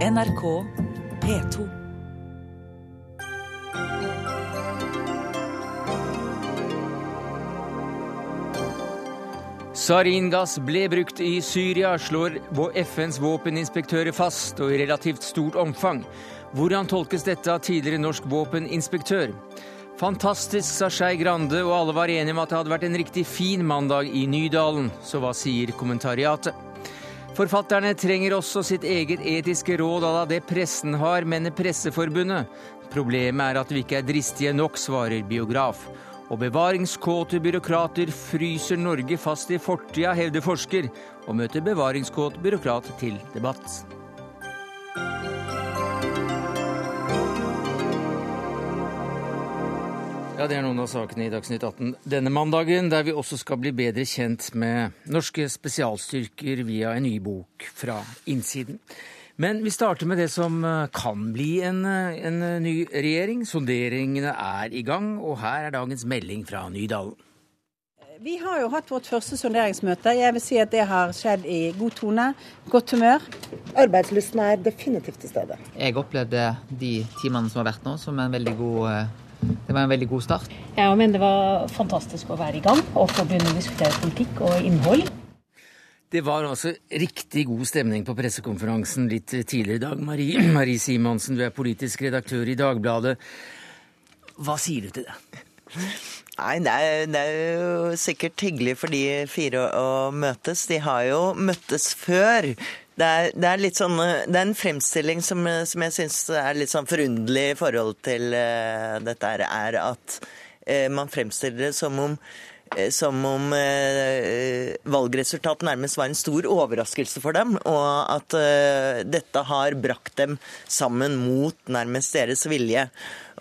NRK P2. Saringass ble brukt i Syria, slår FNs våpeninspektører fast, og i relativt stort omfang. Hvordan tolkes dette av tidligere norsk våpeninspektør? Fantastisk, sa Skei Grande, og alle var enige om at det hadde vært en riktig fin mandag i Nydalen. Så hva sier kommentariatet? Forfatterne trenger også sitt eget etiske råd à la det pressen har, mener Presseforbundet. Problemet er at vi ikke er dristige nok, svarer biograf. Og bevaringskåte byråkrater fryser Norge fast i fortida, hevder forsker, og møter bevaringskåt byråkrat til debatt. Ja, Det er noen av sakene i Dagsnytt 18 denne mandagen, der vi også skal bli bedre kjent med norske spesialstyrker via en ny bok fra innsiden. Men vi starter med det som eh, kan bli en, eh, en ny regjering. Sonderingene er i gang, og her er dagens melding fra Nydalen. Vi har jo hatt vårt første sonderingsmøte. Jeg vil si at det har skjedd i god tone, godt humør. Arbeidslysten er definitivt til stede. Jeg opplevde de timene som har vært nå, som en veldig god eh, det var en veldig god start. Jeg mener det var fantastisk å være i gang og få begynne å diskutere politikk og innhold. Det var altså riktig god stemning på pressekonferansen litt tidligere i dag. Marie, Marie Simonsen, du er politisk redaktør i Dagbladet. Hva sier du til det? Nei, det er, det er, jo sikkert hyggelig for de fire å møtes. De har jo møttes før. Det er, det er litt sånn, det er en fremstilling som, som jeg syns er litt sånn forunderlig i forhold til uh, dette her, er at uh, man fremstiller det som om Eh, som om eh, valgresultatet nærmest var en stor overraskelse for dem, og at eh, dette har brakt dem sammen mot nærmest deres vilje.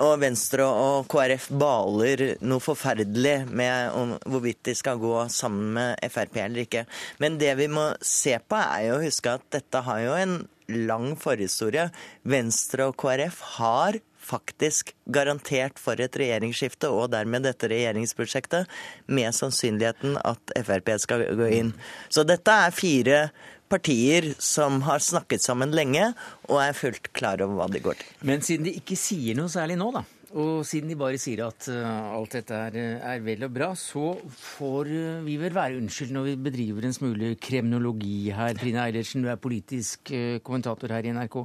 Og Venstre og KrF baler noe forferdelig med hvorvidt de skal gå sammen med Frp eller ikke. Men det vi må se på, er jo å huske at dette har jo en lang forhistorie. Venstre og KrF har faktisk garantert for et regjeringsskifte, og dermed dette regjeringsprosjektet, med sannsynligheten at Frp skal gå inn. Så dette er fire partier som har snakket sammen lenge, og er fullt klar over hva de går til. Men siden de ikke sier noe særlig nå, da, og siden de bare sier at uh, alt dette er, er, vel og bra, så får uh, vi vel være unnskyldt når vi bedriver en smule kremnologi her. Trine Eilertsen, du er politisk uh, kommentator her i NRK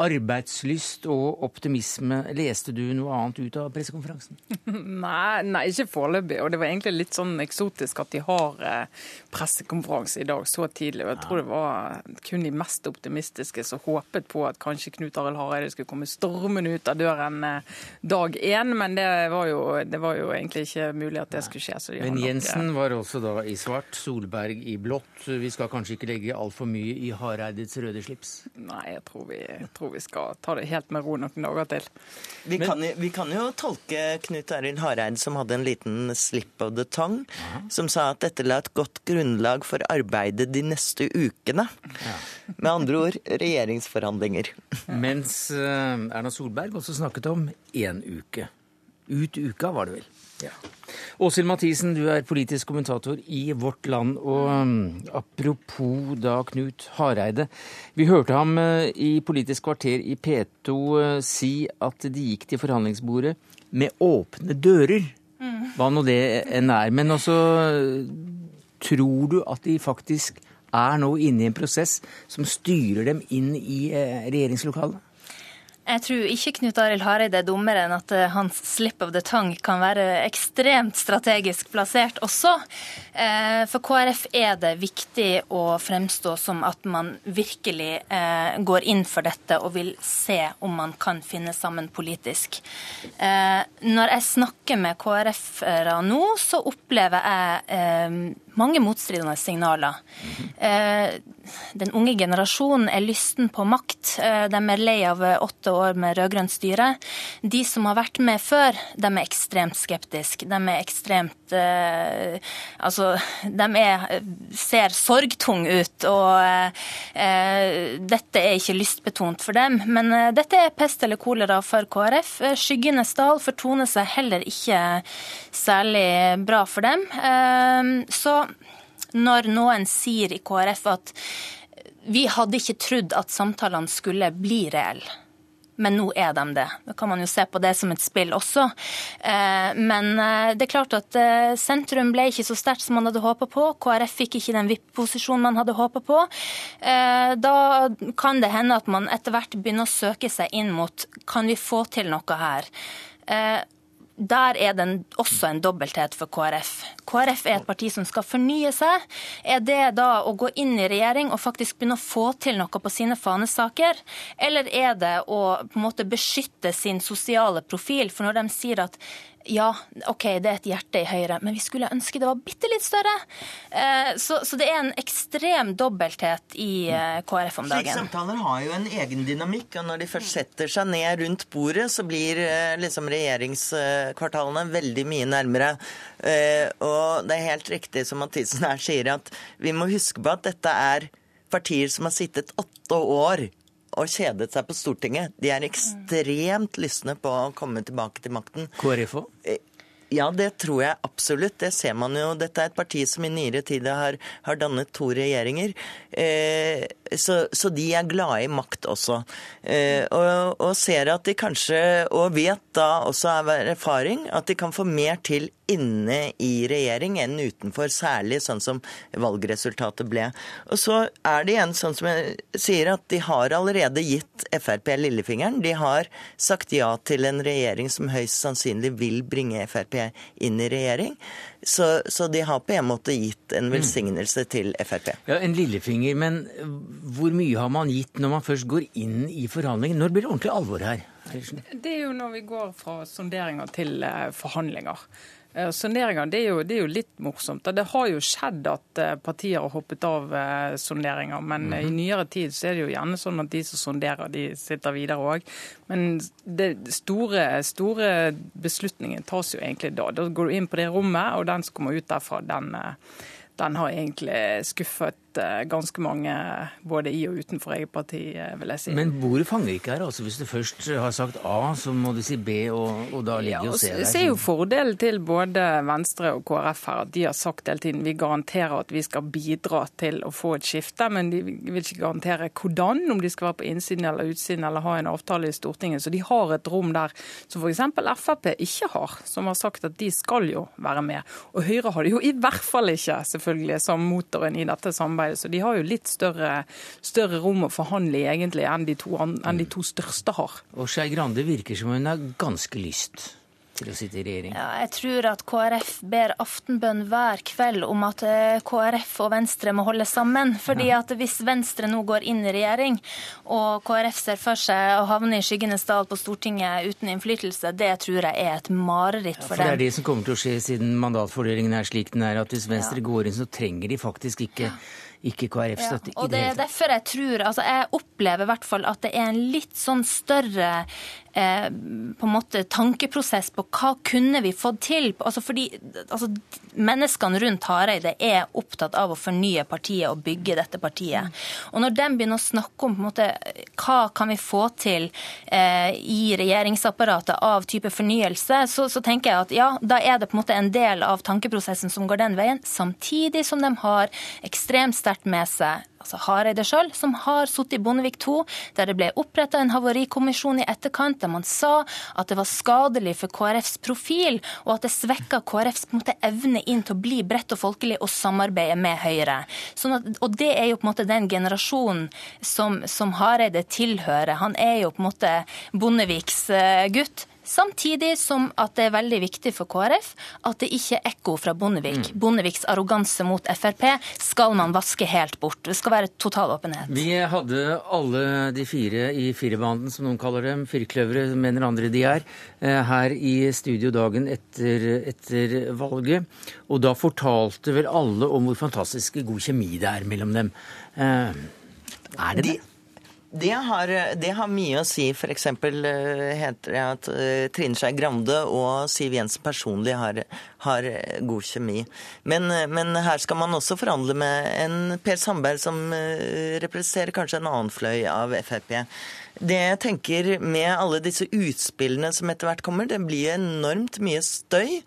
arbeidslyst og optimisme. Leste du noe annet ut av pressekonferansen? Nei, nei, ikke foreløpig. Og det var egentlig litt sånn eksotisk at de har eh, pressekonferanse i dag så tidlig. Og jeg tror det var kun de mest optimistiske som håpet på at kanskje Knut Arild Hareide skulle komme stormende ut av døren eh, dag én, men det var, jo, det var, jo, egentlig ikke mulig at det skulle skje. men Jensen var også da i svart, Solberg i blått. Vi skal kanskje ikke legge altfor mye i Hareides røde slips? Nei, jeg tror vi, tror vi skal ta det helt med ro noen dager til. Vi, Men, kan, vi kan, jo tolke Knut Arild Hareid som hadde en liten slip of the tongue, ja. som sa at dette la et godt grunnlag for arbeidet de neste ukene. Ja. Med andre ord regjeringsforhandlinger. Mens uh, Erna Solberg også snakket om én uke. Ut uka, var det vel. Ja. Åshild Mathisen, du er politisk kommentator i Vårt Land. Og um, apropos da Knut Hareide. Vi hørte ham uh, i Politisk kvarter i P2 uh, si at de gikk til forhandlingsbordet med åpne dører. Mm. Hva nå det enn er. Men også tror du at de faktisk er nå inne i en prosess som styrer dem inn i uh, regjeringslokalet? Jeg tror ikke Knut Arild Hareide er dummere enn at eh, hans slip of the tongue kan være ekstremt strategisk plassert også. Eh, for KrF er det viktig å fremstå som at man virkelig eh, går inn for dette og vil se om man kan finne sammen politisk. Når jeg snakker med KrF-ere nå, så opplever jeg mange motstridende signaler. Den unge generasjonen er lysten på makt. De er lei av åtte år med rød-grønt styre. De som har vært med før, de er ekstremt skeptiske. De er ekstremt eh, Altså, de er, ser sorgtung ut. Og eh, dette er ikke lystbetont for dem. Men eh, dette er pest eller kolera for KrF. Skyggenes dal fortoner seg heller ikke særlig bra for dem. Eh, så når noen sier i KrF at Vi hadde ikke trodd at samtalene skulle bli reelle. Men nå er de det. Da kan man jo se på det som et spill også. Eh, men eh, det er klart at eh, sentrum ble ikke så sterkt som man hadde håpa på. KrF fikk ikke den VIP-posisjonen man hadde håpa på. Da kan det hende at man etter hvert begynner å søke seg inn mot kan vi få til noe her der er det også en dobbelthet for KrF. KrF er et parti som skal fornye seg. Er det da å gå inn i regjering og faktisk begynne å få til noe på sine fanesaker, eller er det å på en måte beskytte sin sosiale profil? For når de sier at ja, OK, det er et hjerte i Høyre, men vi skulle ønske det var bitte litt større. Eh, så, så, det er en ekstrem dobbelthet i eh, KrF om dagen. Slike samtaler har jo en egen dynamikk, og når de først setter seg ned rundt bordet, så blir eh, liksom regjeringskvartalene veldig mye nærmere. Og det er helt riktig som Mathisen her sier, at vi må huske på at dette er partier som har sittet åtte år og kjedet seg på Stortinget. De er ekstremt lystne på å komme tilbake til makten. KrF òg? Eh, ja, det tror jeg absolutt. Det ser man jo. Dette er et parti som i nyere tid har, har dannet to regjeringer. Eh, så, så, de er glade i makt også. Eh, og, og, ser at de kanskje, og vet da også av erfaring, at de kan få mer til inne i regjering enn utenfor, særlig sånn som valgresultatet ble. Og så er det igjen sånn som jeg sier, at de har allerede gitt Frp lillefingeren. De har sagt ja til en regjering som høyst sannsynlig vil bringe Frp inn i regjering. Så, så, de har på en måte gitt en velsignelse mm. til Frp. Ja, En lillefinger, men hvor mye har man gitt når man først går inn i forhandlinger? Når blir det ordentlig alvor her? Det er jo når vi går fra sonderinger til eh, forhandlinger. Eh, sonderinger det det er, jo, litt morsomt. Det har jo skjedd at eh, partier har hoppet av eh, sonderinger, men mm -hmm. i nyere tid så er det jo gjerne sånn at de som sonderer, de sitter videre òg. Men det store, store beslutningen tas jo egentlig da. Da går du inn på det rommet, og den som kommer ut derfra, den, den har egentlig skuffet Eh, ganske mange både i og utenfor eget parti, eh, vil jeg si. Men bordet fanger ikke her. altså Hvis du først har sagt A, så må du si B, og, og da ligger jo C der. Jeg ser jo fordelen til både Venstre og KrF her, at de har sagt hele tiden vi garanterer at vi skal bidra til å få et skifte, men de vil ikke garantere hvordan, om de skal være på innsiden eller utsiden eller ha en avtale i Stortinget. Så de har et rom der som f.eks. Frp ikke har, som har sagt at de skal jo være med. Og Høyre har det jo i hvert fall ikke, selvfølgelig, som motoren i dette samarbeidet samarbeidet. Så de har jo litt større, større rom å forhandle i egentlig enn de to, enn de to største har. Og Skei Grande virker som hun har ganske lyst til å sitte i regjering? Ja, jeg tror at KrF ber aftenbønn hver kveld om at eh, KrF og Venstre må holde sammen. Fordi at hvis Venstre nå går inn i regjering, og KrF ser for seg å havne i skyggenes dal på Stortinget uten innflytelse, det tror jeg er et mareritt for, ja, for dem. For det er det som kommer til å skje siden mandatfordelingen er slik den er, at hvis Venstre ja. går inn, så trenger de faktisk ikke ikke KrF støtter. Ja, og det er derfor jeg tror altså Jeg opplever i hvert fall at det er en litt sånn større eh, på en måte tankeprosess på hva kunne vi fått til. Altså fordi altså, Menneskene rundt Hareide er opptatt av å fornye partiet og bygge dette partiet. Og Når de begynner å snakke om på en måte, hva kan vi få til eh, i regjeringsapparatet av type fornyelse, så, så, tenker jeg at ja, da er det på en måte en del av tankeprosessen som går den veien, samtidig som de har ekstremt sterk sterkt med seg altså Hareide sjøl, som har sittet i Bondevik II, der det ble oppretta en havarikommisjon i etterkant, der man sa at det var skadelig for KrFs profil, og at det svekka KrFs måte, evne inn til å bli bredt og folkelig og samarbeide med Høyre. Sånn at, og det er jo på en måte den generasjonen som, som Hareide tilhører. Han er jo på en måte Bondeviks uh, gutt. Samtidig som at det er veldig viktig for KrF at det ikke er ekko fra Bondevik. Mm. Bondeviks arroganse mot Frp skal man vaske helt bort. Det skal være total åpenhet. Vi hadde alle de fire i firebanden, som noen kaller dem, firkløvere mener andre de er, eh, her i studio dagen etter, etter valget. Og da fortalte vel alle om hvor fantastisk god kjemi det er mellom dem. Eh, er det det? Det har, det har, mye å si. F.eks. Eh, heter det at uh, Trine Skei Grande og Siv Jensen personlig har, har god kjemi. Men, eh, men, her skal man også forhandle med en Per Sandberg som representerer kanskje en annen fløy av Frp. Det jeg tenker med alle disse utspillene som etter hvert kommer, det blir enormt mye støy.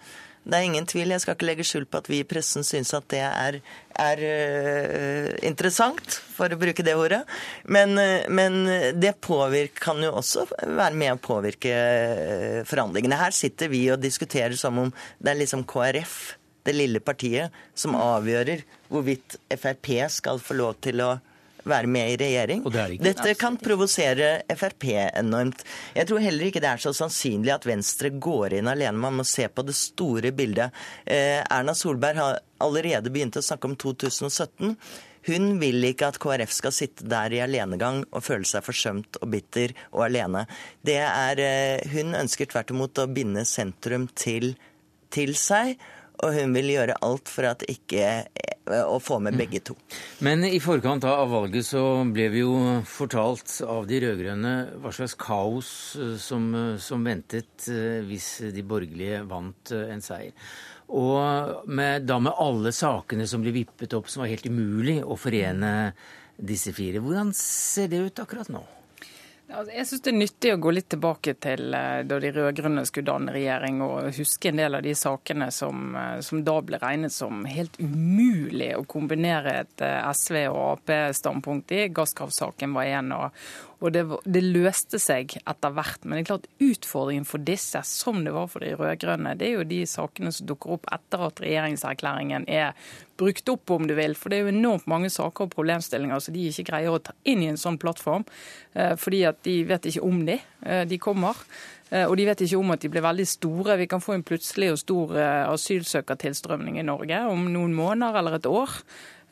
Det er ingen tvil. Jeg skal ikke legge skjul på at vi i pressen syns at det er, er uh, interessant, for å bruke det ordet. Men, uh, men det påvirker, kan jo også være med å påvirke uh, forhandlingene. Her sitter vi og diskuterer som om det er liksom KrF, det lille partiet, som avgjører hvorvidt Frp skal få lov til å være med i regjering. Det det Dette kan provosere Frp enormt. Jeg tror heller ikke det er så sannsynlig at Venstre går inn alene. Man må se på det store bildet. Eh, Erna Solberg har allerede begynt å snakke om 2017. Hun vil ikke at KrF skal sitte der i alenegang og føle seg forsømt og bitter og alene. Det er, eh, hun ønsker tvert imot å binde sentrum til, til seg og hun vil gjøre alt for at ikke å få med begge to. Men i forkant av valget så ble vi jo fortalt av de rød-grønne hva slags kaos eh, som, eh, som, ventet hvis de borgerlige vant en seier. Og med, da med alle sakene som ble vippet opp, som var helt umulig å forene disse fire. Hvordan ser det ut akkurat nå? Altså, jeg syns det er nyttig å gå litt tilbake til eh, da de rød-grønne skulle danne regjering, og huske en del av de sakene som, eh, som da ble regnet som helt umulig å kombinere et eh, SV- og Ap-standpunkt i. Gasskraftsaken var en, og, og det, det, løste seg etter hvert. Men det er klart utfordringen for disse, som det var for de rød-grønne, det er jo de sakene som dukker opp etter at regjeringserklæringen er brukt opp, om du vil. For det er jo enormt mange saker og problemstillinger som de ikke greier å ta inn i en sånn plattform. Eh, fordi at de vet ikke om de. Eh, de kommer. Eh, og de vet ikke om at de blir veldig store. Vi kan få en plutselig og stor asylsøkertilstrømning i Norge om noen måneder eller et år.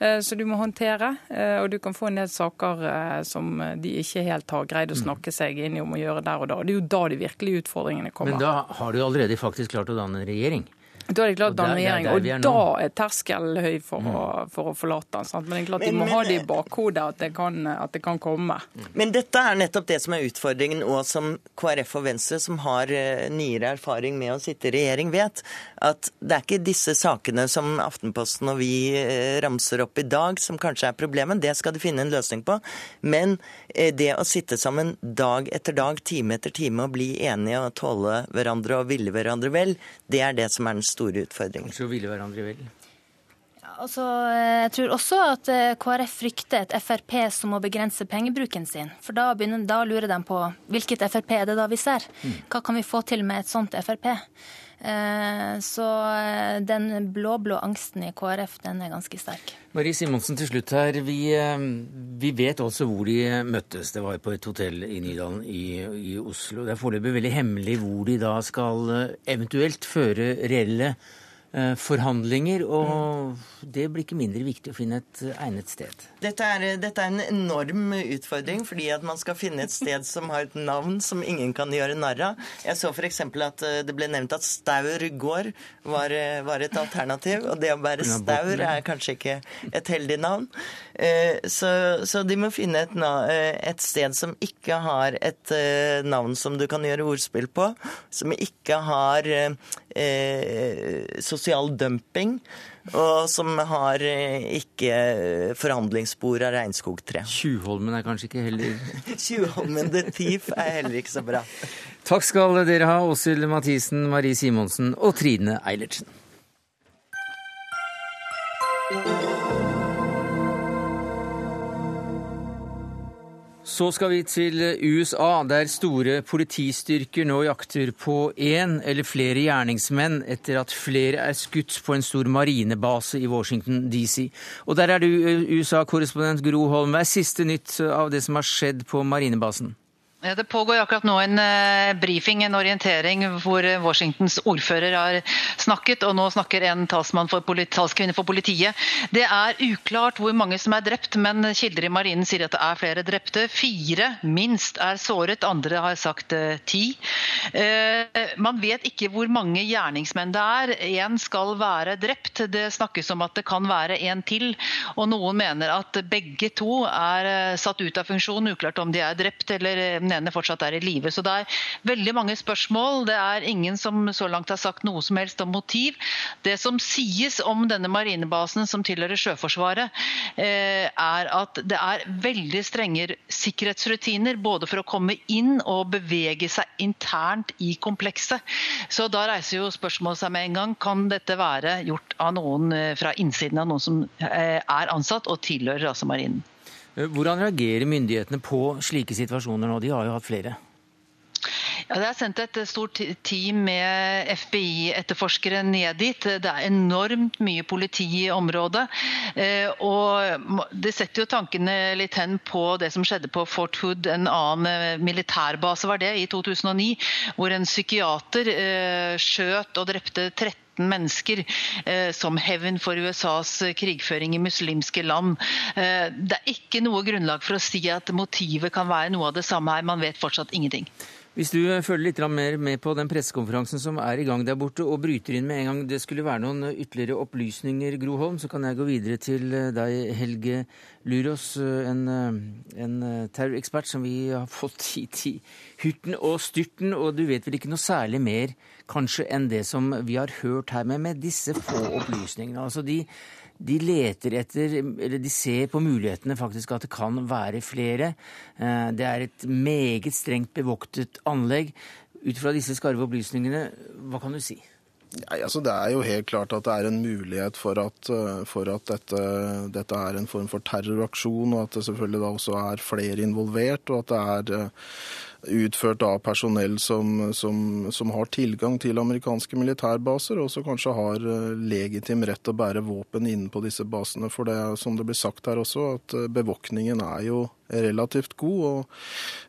Eh, så du må håndtere. Eh, og du kan få en del saker eh, som de ikke helt har greid å mm. snakke seg inn i om å gjøre der og da. Det er jo da de virkelige utfordringene kommer. Men da har du allerede faktisk klart å danne en regjering? Da er det klart danne regjering, og da er terskelen høy for, mm. å, for, å, forlate den. Sant? Men det er klart men, de må men, ha det i bakhodet at det, kan, at det kan komme. Men dette er nettopp det som er utfordringen, og som KrF og Venstre, som har uh, nyere erfaring med å sitte i regjering, vet. At det er ikke disse sakene som Aftenposten og vi uh, ramser opp i dag, som kanskje er problemet. Det skal de finne en løsning på. Men uh, det å sitte sammen dag etter dag, time etter time, og bli enige og tåle hverandre og ville hverandre vel, det er det som er den store store utfordringer. Så ville hverandre vel? Altså, jeg tror også at eh, KrF frykter et Frp som må begrense pengebruken sin. For da, begynner, da lurer de på hvilket Frp er det da vi ser? Mm. Hva kan vi få til med et sånt Frp? Eh, så eh, den blå-blå angsten i KrF, den er ganske sterk. Marie Simonsen, til slutt her. Vi, vi vet også hvor de møttes. Det var på et hotell i Nydalen i, i Oslo. Det er foreløpig veldig hemmelig hvor de da skal eventuelt føre reelle Eh, forhandlinger, og det blir ikke mindre viktig å finne et eh, egnet sted. Dette er, dette er, en enorm utfordring, fordi at man skal finne et sted som har et navn som ingen kan gjøre narr av. Jeg så f.eks. at eh, det ble nevnt at Staur gård var, var, et alternativ, og det å være Staur er kanskje ikke et heldig navn. Så, så de må finne et, et, sted som ikke har et navn som du kan gjøre ordspill på, som ikke har eh, sosial dumping, og som har eh, ikke forhandlingsspor av regnskogtre. Tjuvholmen er kanskje ikke heller Tjuvholmen the Thief er heller ikke så bra. Takk skal dere ha, Åshild Mathisen, Marie Simonsen og Trine Eilertsen. Så skal vi til USA, der store politistyrker nå jakter på én eller flere gjerningsmenn etter at flere er skutt på en stor marinebase i Washington DC. Og der er du, USA-korrespondent Gro Holm. Hva er siste nytt av det som har skjedd på marinebasen? Det pågår akkurat nå en briefing, brifing, en orientering, hvor eh, Washingtons ordfører har snakket. Og nå snakker en talsmann for talskvinne for politiet. Det er uklart hvor mange som er drept, men kilder i marinen sier at det er flere drepte. Fire minst er såret, andre har sagt uh, ti. Man vet ikke hvor mange gjerningsmenn det er. Én skal være drept. Det snakkes om at det kan være en til. Og noen mener at begge to er satt ut av funksjon. Uklart om de er drept eller den ene fortsatt er i live. Så det er veldig mange spørsmål. Det er ingen som så langt har sagt noe som helst om motiv. Det som sies om denne marinebasen som tilhører Sjøforsvaret, er at det er veldig strenge sikkerhetsrutiner både for å komme inn og bevege seg internt i komplekset. Så da reiser jo spørsmålet seg med en gang kan dette være gjort av noen fra innsiden av noen som er ansatt og tilhører altså marinen. Hvordan reagerer myndighetene på slike situasjoner nå? De har jo hatt flere. Ja, Det er sendt et stort team med FBI-etterforskere ned dit. Det er enormt mye politi i området. og Det setter jo tankene litt hen på det som skjedde på Fort Hood, en annen militærbase var det, i 2009. Hvor en psykiater skjøt og drepte 13 mennesker eh, som hevn for USAs krigføring i muslimske land. Eh, det er ikke noe grunnlag for å si at motivet kan være noe av det samme her. Man vet fortsatt ingenting. Hvis du følger litt mer med på den pressekonferansen som er i gang der borte, og bryter inn med en gang det skulle være noen ytterligere opplysninger, Gro Holm, så kan jeg gå videre til deg, Helge Lurås, en, en terrorekspert som vi har fått hit i hurten og styrten. Og du vet vel ikke noe særlig mer kanskje enn det som vi har hørt her med, med disse få opplysningene. Altså de de leter etter, eller de ser på mulighetene faktisk at det kan være flere. Eh, det er et meget strengt bevoktet anlegg. Ut fra disse skarve opplysningene, hva kan du si? Nei, altså det er jo helt klart at det er en mulighet for at, eh, for at dette, dette, er en form for terroraksjon, og at det selvfølgelig da også er flere involvert. og at det er eh, utført av personell som, som, som, har tilgang til amerikanske militærbaser, og som kanskje har eh, legitim rett til å bære våpen inne på disse basene. For det som det blir sagt her også, at eh, bevåkningen er jo relativt god. Og,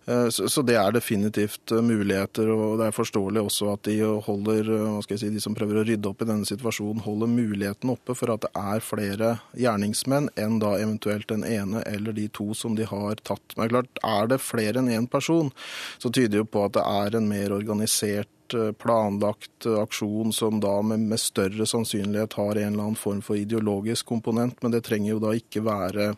eh, så det er definitivt muligheter, og det er forståelig også at de holder, hva skal jeg si, de som prøver å rydde opp i denne situasjonen, holder muligheten oppe for at det er flere gjerningsmenn enn da eventuelt den ene eller de to som de har tatt. Men klart, er det flere enn én person, så tyder jo på at det er en mer organisert Eh, planlagt eh, aksjon som da med, med, større sannsynlighet har en eller annen form for ideologisk komponent. Men det trenger jo da ikke være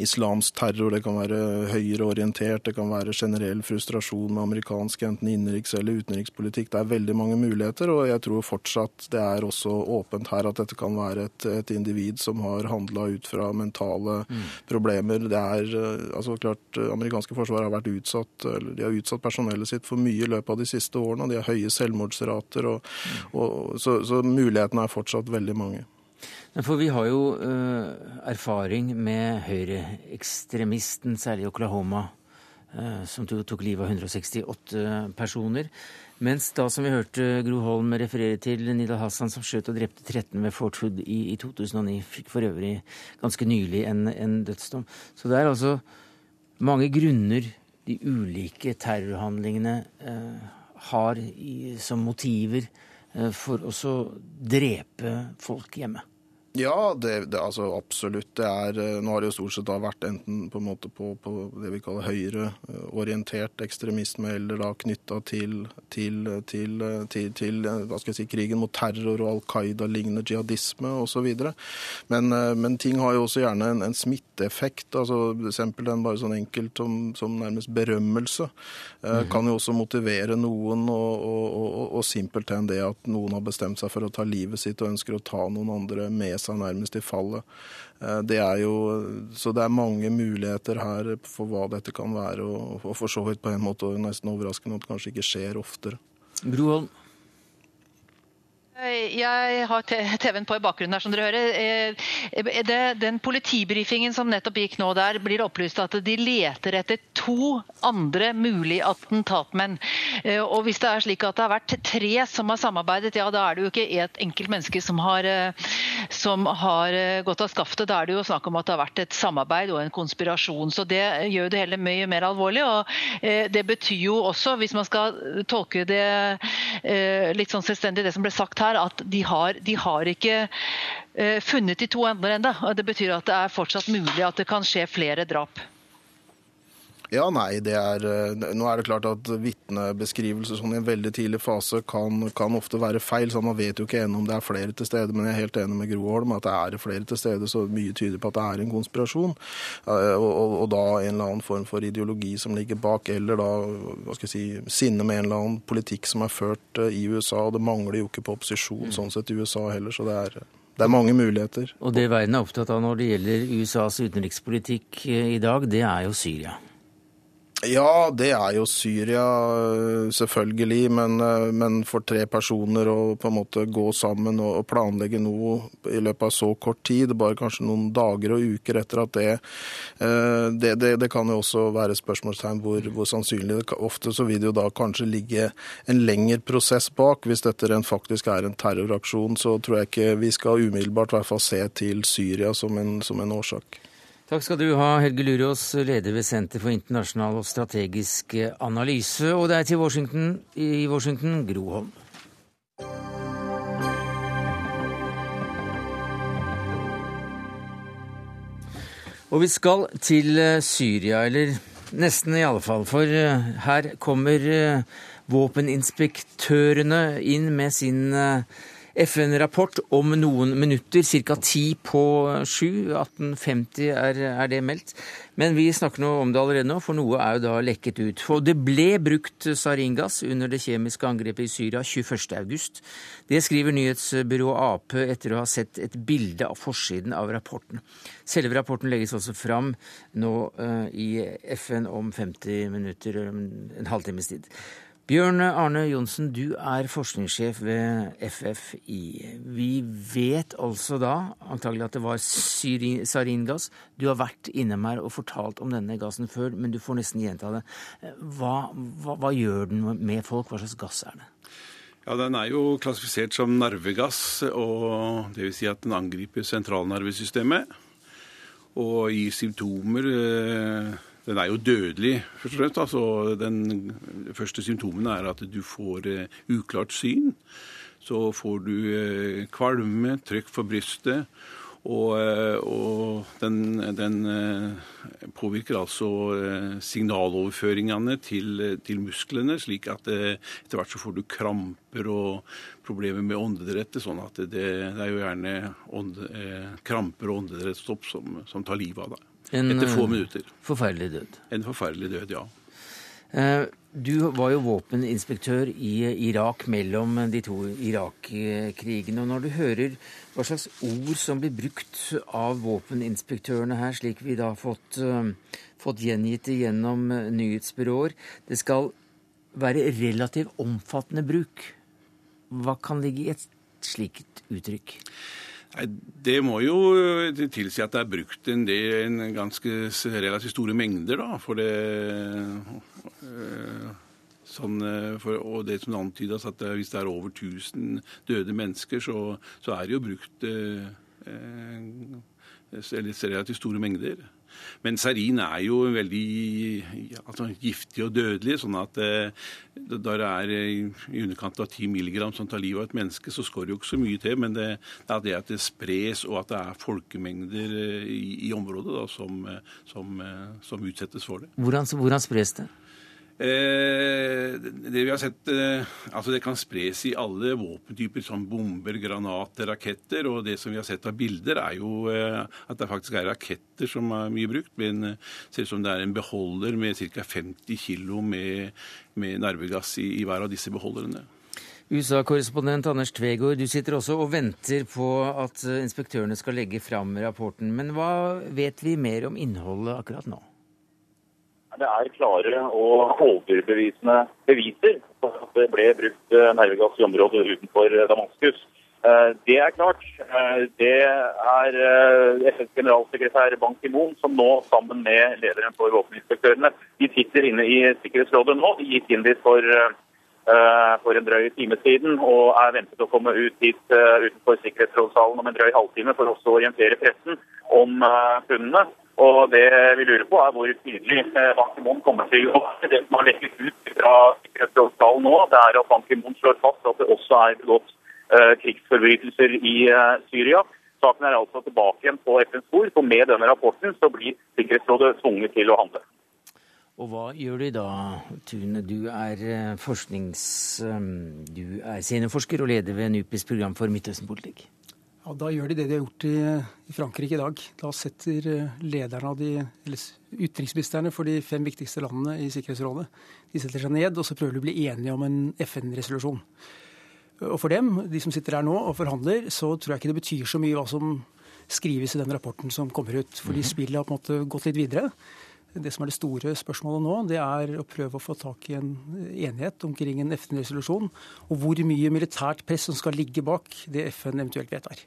islamsk terror. Det kan være høyreorientert, det kan være generell frustrasjon med amerikansk enten innenriks- eller utenrikspolitikk. Det er veldig mange muligheter, og jeg tror fortsatt det er også åpent her at dette kan være et, et individ som har handla ut fra mentale mm. problemer. Det er eh, altså klart Amerikanske forsvaret har vært utsatt, eller de har utsatt personellet sitt for mye i løpet av de siste årene. og de har høye selvmordsrater. Og, og, så, så mulighetene er fortsatt veldig mange. For vi har jo uh, erfaring med høyreekstremisten, særlig i Oklahoma, uh, som tok livet av 168 personer. Mens da, som vi hørte Gro Holm referere til, Nidal Hassan som skjøt og drepte 13 ved Fort Hood i, i 2009, fikk for øvrig ganske nylig en, en dødsdom. Så det er altså mange grunner de ulike terrorhandlingene uh, har i, som motiver eh, for å drepe folk hjemme. Ja, det, det, altså absolutt. Det er, eh, nå har det jo stort sett da vært enten på, en måte på, på det vi kaller høyreorientert ekstremisme, eller da knytta til, til, til, til, hva skal jeg si, krigen mot terror og Al Qaida-lignende jihadisme osv. Men, eh, men ting har jo også gjerne en, en smitteeffekt. altså Eksempel den bare sånn enkelt som, som nærmest berømmelse mm. kan jo også motivere noen, og, og, og, og simpelthen det at noen har bestemt seg for å ta livet sitt og ønsker å ta noen andre med seg nærmest i fallet. Eh, det er jo, så det er mange muligheter her for hva dette kan være, og, for så vidt på en måte nesten overraskende at det kanskje ikke skjer oftere. Broholm. Jeg har TV-en på i bakgrunnen her, som dere hører. Eh, det, den politibrifingen som nettopp gikk nå, der blir opplyst at de leter etter to andre mulige attentatmenn. Eh, og hvis det er slik at det har vært tre som har samarbeidet, ja da er det jo ikke et enkelt menneske som har, eh, som har gått av skaftet. Da er det jo snakk om at det har vært et samarbeid og en konspirasjon. Så det gjør det hele mye mer alvorlig. Og det betyr jo også, hvis man skal tolke det litt sånn selvstendig, det som ble sagt her, at de har, de har ikke uh, funnet de to ender ennå. Det betyr at det er fortsatt mulig at det kan skje flere drap. Ja, nei, det er Nå er det klart at vitnebeskrivelser sånn i en veldig tidlig fase kan, kan, ofte være feil. så Man vet jo ikke ennå om det er flere til stede, men jeg er helt enig med Gro Holm at det er flere til stede, så mye tyder på at det er en konspirasjon. Og, og, og da en eller annen form for ideologi som ligger bak, eller da hva skal jeg si, sinne med en eller annen politikk som er ført i USA. og Det mangler jo ikke på opposisjon mm. sånn sett i USA heller, så det er det er mange muligheter. Og det verden er opptatt av når det gjelder USAs utenrikspolitikk i dag, det er jo Syria. Ja, det er jo Syria, selvfølgelig. Men, men, for tre personer å på en måte gå sammen og planlegge noe i løpet av så kort tid, bare kanskje noen dager og uker etter at det eh, Det, det, det kan jo også være spørsmålstegn hvor, hvor sannsynlig det Ofte så vil det jo da kanskje ligge en lengre prosess bak. Hvis dette rent faktisk er en terroraksjon, så tror jeg ikke vi skal umiddelbart i hvert fall se til Syria som en, som en årsak. Takk skal du ha, Helge Lurås, leder ved Senter for internasjonal og strategisk analyse. Og det er til Washington, i Washington, Gro Holm. Og vi skal til eh, Syria, eller nesten i alle fall. For eh, her kommer eh, våpeninspektørene inn med sin FN-rapport om noen minutter, ca. ti på sju. 1850 er, er, det meldt. Men vi snakker nå om det allerede nå, for noe er jo da lekket ut. For det ble brukt saringass under det kjemiske angrepet i Syria 21.8. Det skriver nyhetsbyrået Ap etter å ha sett et bilde av forsiden av rapporten. Selve rapporten legges også fram nå uh, i FN om 50 minutter, en halvtimes tid. Bjørn Arne Johnsen, du er forskningssjef ved FFI. Vi vet altså da antagelig at det var saringass. Du har vært innom her og fortalt om denne gassen før, men du får nesten gjenta det. Hva, hva, hva gjør den med folk? Hva slags gass er det? Ja, Den er jo klassifisert som nervegass, og dvs. Si at den angriper sentralnervesystemet og gir symptomer eh, den er jo dødelig, først og fremst. Altså, den første symptomene er at du får eh, uklart syn. Så får du eh, kvalme, trykk for brystet. Og, uh, og den, den påvirker altså signaloverføringene til, til, musklene, slik at etter hvert så får du kramper og problemer med åndedrettet. Sånn at det, det er jo gjerne ånde, kramper og åndedrettsstopp som, som tar livet av deg. En, Etter få eh, minutter. Forferdelig død. En forferdelig død, ja. Eh, du var jo våpeninspektør i Irak mellom de to Irak-krigene. og Når du hører hva slags ord som blir brukt av våpeninspektørene her, slik vi da har fått, eh, fått gjengitt det gjennom nyhetsbyråer Det skal være relativt omfattende bruk. Hva kan ligge i et slikt uttrykk? Nei, Det må jo eh, tilsi at det er brukt en, del, en ganske relativt store mengder, da. For det øh, sånn, eh, for, Og det som antydes at hvis det er over 1000 døde mennesker, så, så er det jo brukt øh, relativt store mengder. Men sarin er jo veldig altså, giftig og dødelig. sånn at eh, da det er i underkant av 10 mg som tar livet av et menneske, så skår det jo ikke så mye til. Men det, det er det at det spres, og at det er folkemengder eh, i, i området da, som, eh, som, som, utsettes for det. Hvordan, hvordan spres det? Eh, det vi har sett, eh, altså det kan spres i alle våpentyper, som bomber, granater, raketter. Og det som vi har sett av bilder, er jo eh, at det faktisk er raketter som er mye brukt. Men det ser ut som det er en beholder med ca. 50 kg med, med nervegass i, i hver av disse beholderne. USA-korrespondent Anders Tvegård, du sitter også og venter på at inspektørene skal legge fram rapporten. Men hva vet vi mer om innholdet akkurat nå? Det er klare og overbevisende beviser på at det ble brukt eh, nervegass i området utenfor eh, Damaskus. Eh, det er klart. Det er FNs generalsekretær Ban Ki-moon som nå, sammen med lederen for våpeninspektørene, de sitter inne i Sikkerhetsrådet nå. De gikk inn dit for, for en drøy time siden og er ventet å komme ut dit utenfor Sikkerhetsrådssalen om en drøy halvtime for også å orientere pressen om funnene. Og Det vi lurer på, er hvor tydelig eh, Ban Ki-moon kommer til å. Det som har lekket ut fra Sikkerhetsrådsdalen nå, det er at Ban Ki-moon slår fast at det også er begått uh, krigsforbrytelser i uh, Syria. Saken er altså tilbake igjen på FNs bord, for med denne rapporten så blir Sikkerhetsrådet tvunget til å handle. Og hva gjør du da, Tune? Du er eh, forsknings... Eh, du er seniorforsker og leder ved NUPIs program for Midtøsten-politikk. Ja, Da gjør de det de har gjort i, i Frankrike i dag. Da setter eh, lederne av de, eller utenriksministrene for de fem viktigste landene i Sikkerhetsrådet de setter seg ned og så prøver de å bli enige om en FN-resolusjon. Og For dem, de som sitter her nå og forhandler, så tror jeg ikke det betyr så mye hva som skrives i den rapporten som kommer ut. Fordi spillet har på en måte gått litt videre. Det som er det store spørsmålet nå, det er å prøve å få tak i en enighet omkring en FN-resolusjon, og hvor mye militært press som skal ligge bak det FN eventuelt vedtar.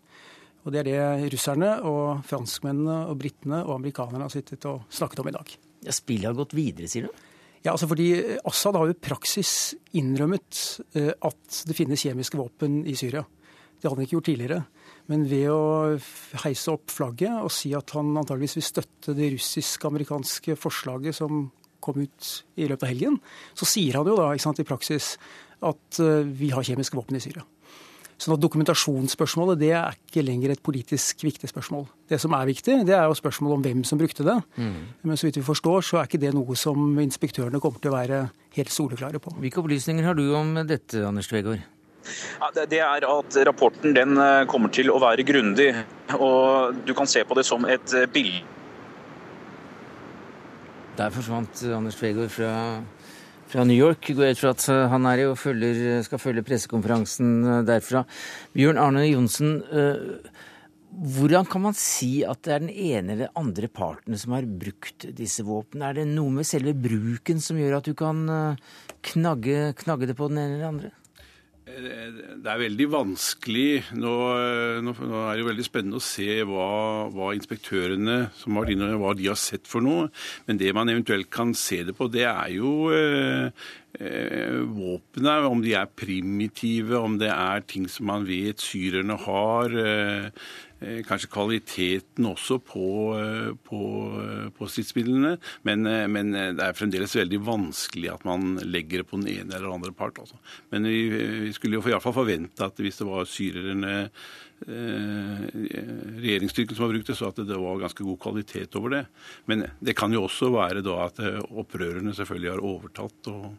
Og Det er det russerne og franskmennene og britene og amerikanerne har sittet og snakket om i dag. Ja, Spillet har gått videre, sier du? Ja, altså fordi Assad har jo i praksis innrømmet eh, at det finnes kjemiske våpen i Syria. Det hadde han ikke gjort tidligere. Men ved å heise opp flagget og si at han antageligvis vil støtte det russisk-amerikanske forslaget som kom ut i løpet av helgen, så sier han jo da sant, i praksis at eh, vi har kjemiske våpen i Syria. Sånn at Dokumentasjonsspørsmålet det er ikke lenger et politisk viktig spørsmål. Det som er viktig, det er jo spørsmålet om hvem som brukte det. Mm. Men så vidt vi forstår, så er ikke det noe som inspektørene kommer til å være helt soleklare på. Hvilke opplysninger har du om dette, Anders Tvegård? Det er at Rapporten den eh, kommer til å være grundig. og Du kan se på det som et eh, bilde. Der forsvant Anders Tvegård fra, fra, New York. Går ut fra at eh, han er og følger, skal følge pressekonferansen derfra. Bjørn Arne Johnsen, hvordan kan man si at det er den ene eller andre parten som har brukt disse våpnene? Er det noe med selve bruken som gjør at du kan knagge, knagge det på den ene eller andre? Det er veldig vanskelig. Nå, nå, nå, er det veldig spennende å se hva, hva inspektørene som har inne, hva de har sett for noe. Men det man eventuelt kan se det på, det er jo eh, eh, våpnene. Om de er primitive, om det er ting som man vet syrerne har. Eh, Eh, kanskje kvaliteten også på, eh, på, eh, på stridsmidlene. Men, men, det er fremdeles veldig vanskelig at man legger det på den ene eller andre part. Altså. Men vi, vi skulle jo iallfall forvente at hvis det var syrerne regjeringsstyrken som har brukt det, så at det var ganske god kvalitet over det. Men det kan jo også være da at opprørerne selvfølgelig har overtatt og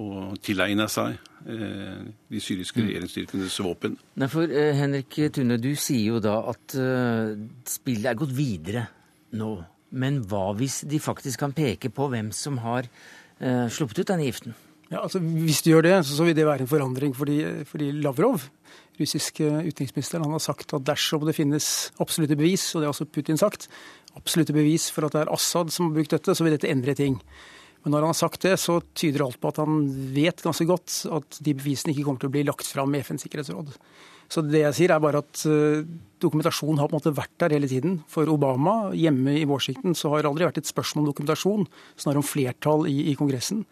og tilegne seg eh, de syriske mm. regjeringsstyrkenes våpen. Nei, for eh, Henrik Tune, du sier jo da at uh, spillet er gått videre nå. Men hva hvis de faktisk kan peke på hvem som har sluppet ut denne giften? Ja, altså Hvis de gjør det, så vil det være en forandring. Fordi, fordi Lavrov, russiske utenriksministeren, han har sagt at dersom det finnes absolutte bevis, og det har også Putin sagt, absolutte bevis for at det er Assad som har brukt dette, så vil dette endre ting. Men når han har sagt det, så tyder alt på at han vet ganske godt at de bevisene ikke kommer til å bli lagt fram i FNs sikkerhetsråd. Så det jeg sier er bare at dokumentasjonen dokumentasjon har på en måte vært der hele tiden. For Obama hjemme i Washington så har det aldri vært et spørsmål om dokumentasjon, snarere om flertall i, i Kongressen.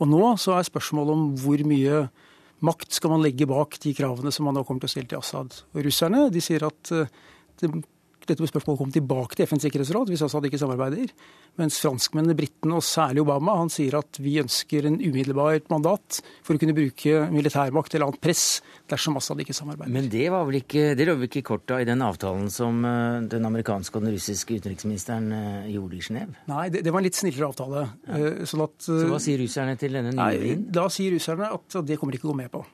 Og nå så er spørsmålet om hvor mye makt skal man legge bak de kravene som man nå kommer til å stille til Assad. Og russerne de sier at uh, det dette spørsmålet kom tilbake til FNs sikkerhetsråd hvis Assad ikke samarbeider. Mens franskmennene, britene og særlig Obama han sier at vi ønsker en umiddelbart mandat for å kunne bruke militærmakt eller annet press dersom Assad ikke samarbeider. Men det var vel ikke, det lå vel ikke i korta i den avtalen som eh, den amerikanske og den russiske utenriksministeren eh, gjorde i Genéve? Nei, det, det, var en litt snillere avtale. Ja. Eh, sånn at, Så hva sier russerne til denne nye nei, Da sier russerne at det kommer de ikke å gå med på.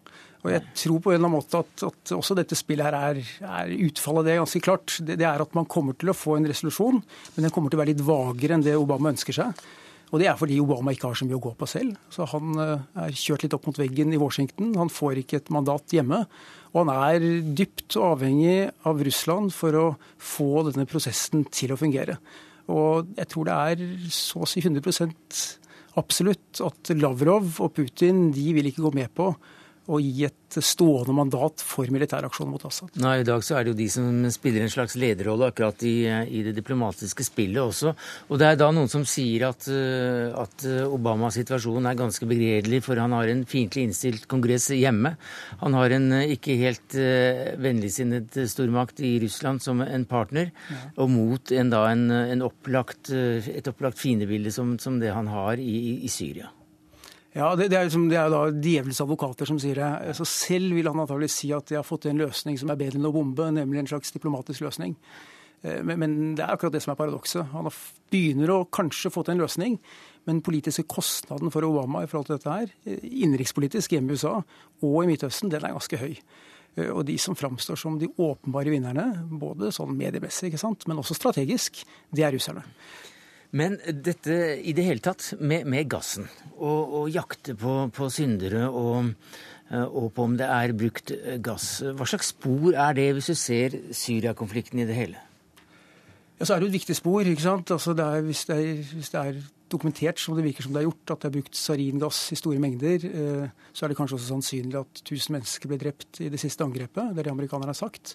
Og jeg tror på en eller annen måte at, at også dette spillet her er, er utfallet. Det er ganske klart. Det, det, er at man kommer til å få en resolusjon, men den kommer til å være litt vagere enn det Obama ønsker seg. Og det er fordi Obama ikke har så mye å gå på selv. Så han uh, er kjørt litt opp mot veggen i Washington. Han får ikke et mandat hjemme. Og han er dypt avhengig av Russland for å få denne prosessen til å fungere. Og jeg tror det er så å si 100% absolutt at Lavrov og Putin de vil ikke gå med på å gi et stående mandat for militæraksjoner mot Assad. Nei, I dag så er det jo de som spiller en slags lederrolle akkurat i, i, det diplomatiske spillet også. Og det er da noen som sier at, eh, at Obamas situasjon er ganske begredelig, for han har en fiendtlig innstilt kongress hjemme. Han har en eh, ikke helt vennligsinnet stormakt i Russland som en partner, ja. og mot en, da, en, en opplagt, et opplagt fiendebilde som, som, det han har i, i Syria. Ja, det, det, er, liksom, det er da djevelens advokater som sier det. Så selv vil han antagelig si at de har fått en løsning som er bedre enn å bombe, nemlig en slags diplomatisk løsning. Eh, men, men det er akkurat det som er paradokset. Han begynner å kanskje få til en løsning, men den politiske kostnaden for Obama i forhold til dette her, eh, innenrikspolitisk hjemme i USA og i Midtøsten, den er ganske høy. Eh, og de som framstår som de åpenbare vinnerne, både sånn mediemessig, ikke sant, men også strategisk, det er russerne. Men dette i det hele tatt, med, med gassen, og, og jakte på, på syndere og, og, på om det er brukt gass, hva slags spor er det hvis du ser Syria-konflikten i det hele? Ja, Så er det jo et viktig spor. ikke sant? Altså det er, hvis, det er, hvis, det er, dokumentert, som det virker som det er gjort, at det er brukt saringass i store mengder, eh, så er det kanskje også sannsynlig at 1000 mennesker ble drept i det siste angrepet. Det er det amerikanerne har sagt.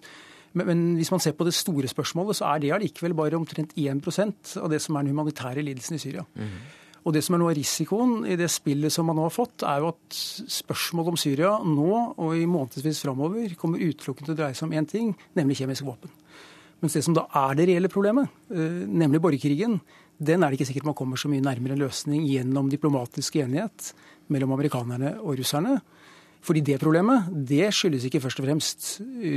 Men, men, hvis man ser på det store spørsmålet, så er det allikevel bare omtrent 1% av det som er den humanitære lidelsen i Syria. Mm. Og det som er noe av risikoen i det spillet som man nå har fått, er jo at spørsmålet om Syria nå og i månedsvis framover kommer utelukkende til å dreie seg om én ting, nemlig kjemiske våpen. Mens det som da er det reelle problemet, eh, nemlig borgerkrigen, den er det ikke sikkert man kommer så mye nærmere en løsning gjennom diplomatisk enighet mellom amerikanerne og russerne. Fordi det problemet det skyldes ikke først og fremst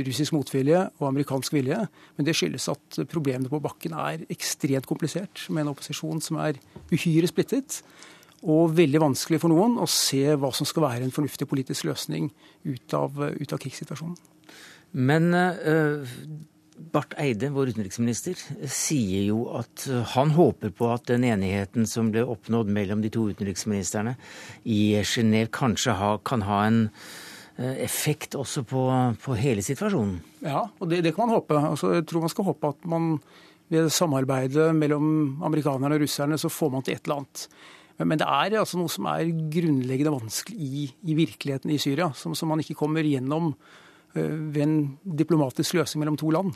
russisk motvilje og amerikansk vilje, men det skyldes at problemene på bakken er ekstremt komplisert, med en opposisjon som er uhyre splittet. Og veldig vanskelig for noen å se hva som skal være en fornuftig politisk løsning ut av, ut av krigssituasjonen. Men øh, Barth Eide, vår utenriksminister, sier jo at eh, han håper på at den enigheten som ble oppnådd mellom de to utenriksministrene i Genéve, kanskje ha, kan ha en eh, effekt også på, på hele situasjonen? Ja, og det, det kan man håpe. Altså, jeg tror man skal håpe at man ved samarbeidet mellom amerikanerne og russerne så får man til et eller annet. Men, det er altså noe som er grunnleggende vanskelig i, i virkeligheten i Syria, som, som man ikke kommer gjennom ved en diplomatisk løsning mellom to land.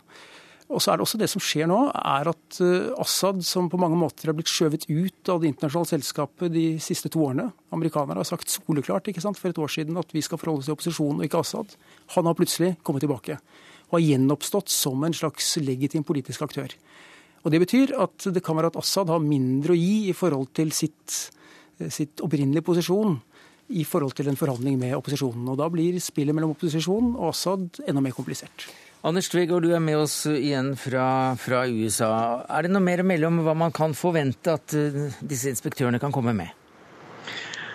Og så er det også det som skjer nå, er at eh, Assad, som på mange måter har blitt skjøvet ut av det internasjonale selskapet de siste to årene Amerikanere har sagt soleklart ikke sant, for et år siden at vi skal forholde oss til opposisjonen og ikke Assad. Han har plutselig kommet tilbake og har gjenoppstått som en slags legitim politisk aktør. Og Det betyr at det kan være at Assad har mindre å gi i forhold til sitt, eh, sitt opprinnelige posisjon i forhold til en forhandling med opposisjonen. Og Da blir spillet mellom opposisjonen og Assad enda mer komplisert. Anders Tvegård, du er med oss igjen fra, fra USA. Er det noe mer å melde om hva man kan forvente at uh, disse inspektørene kan komme med?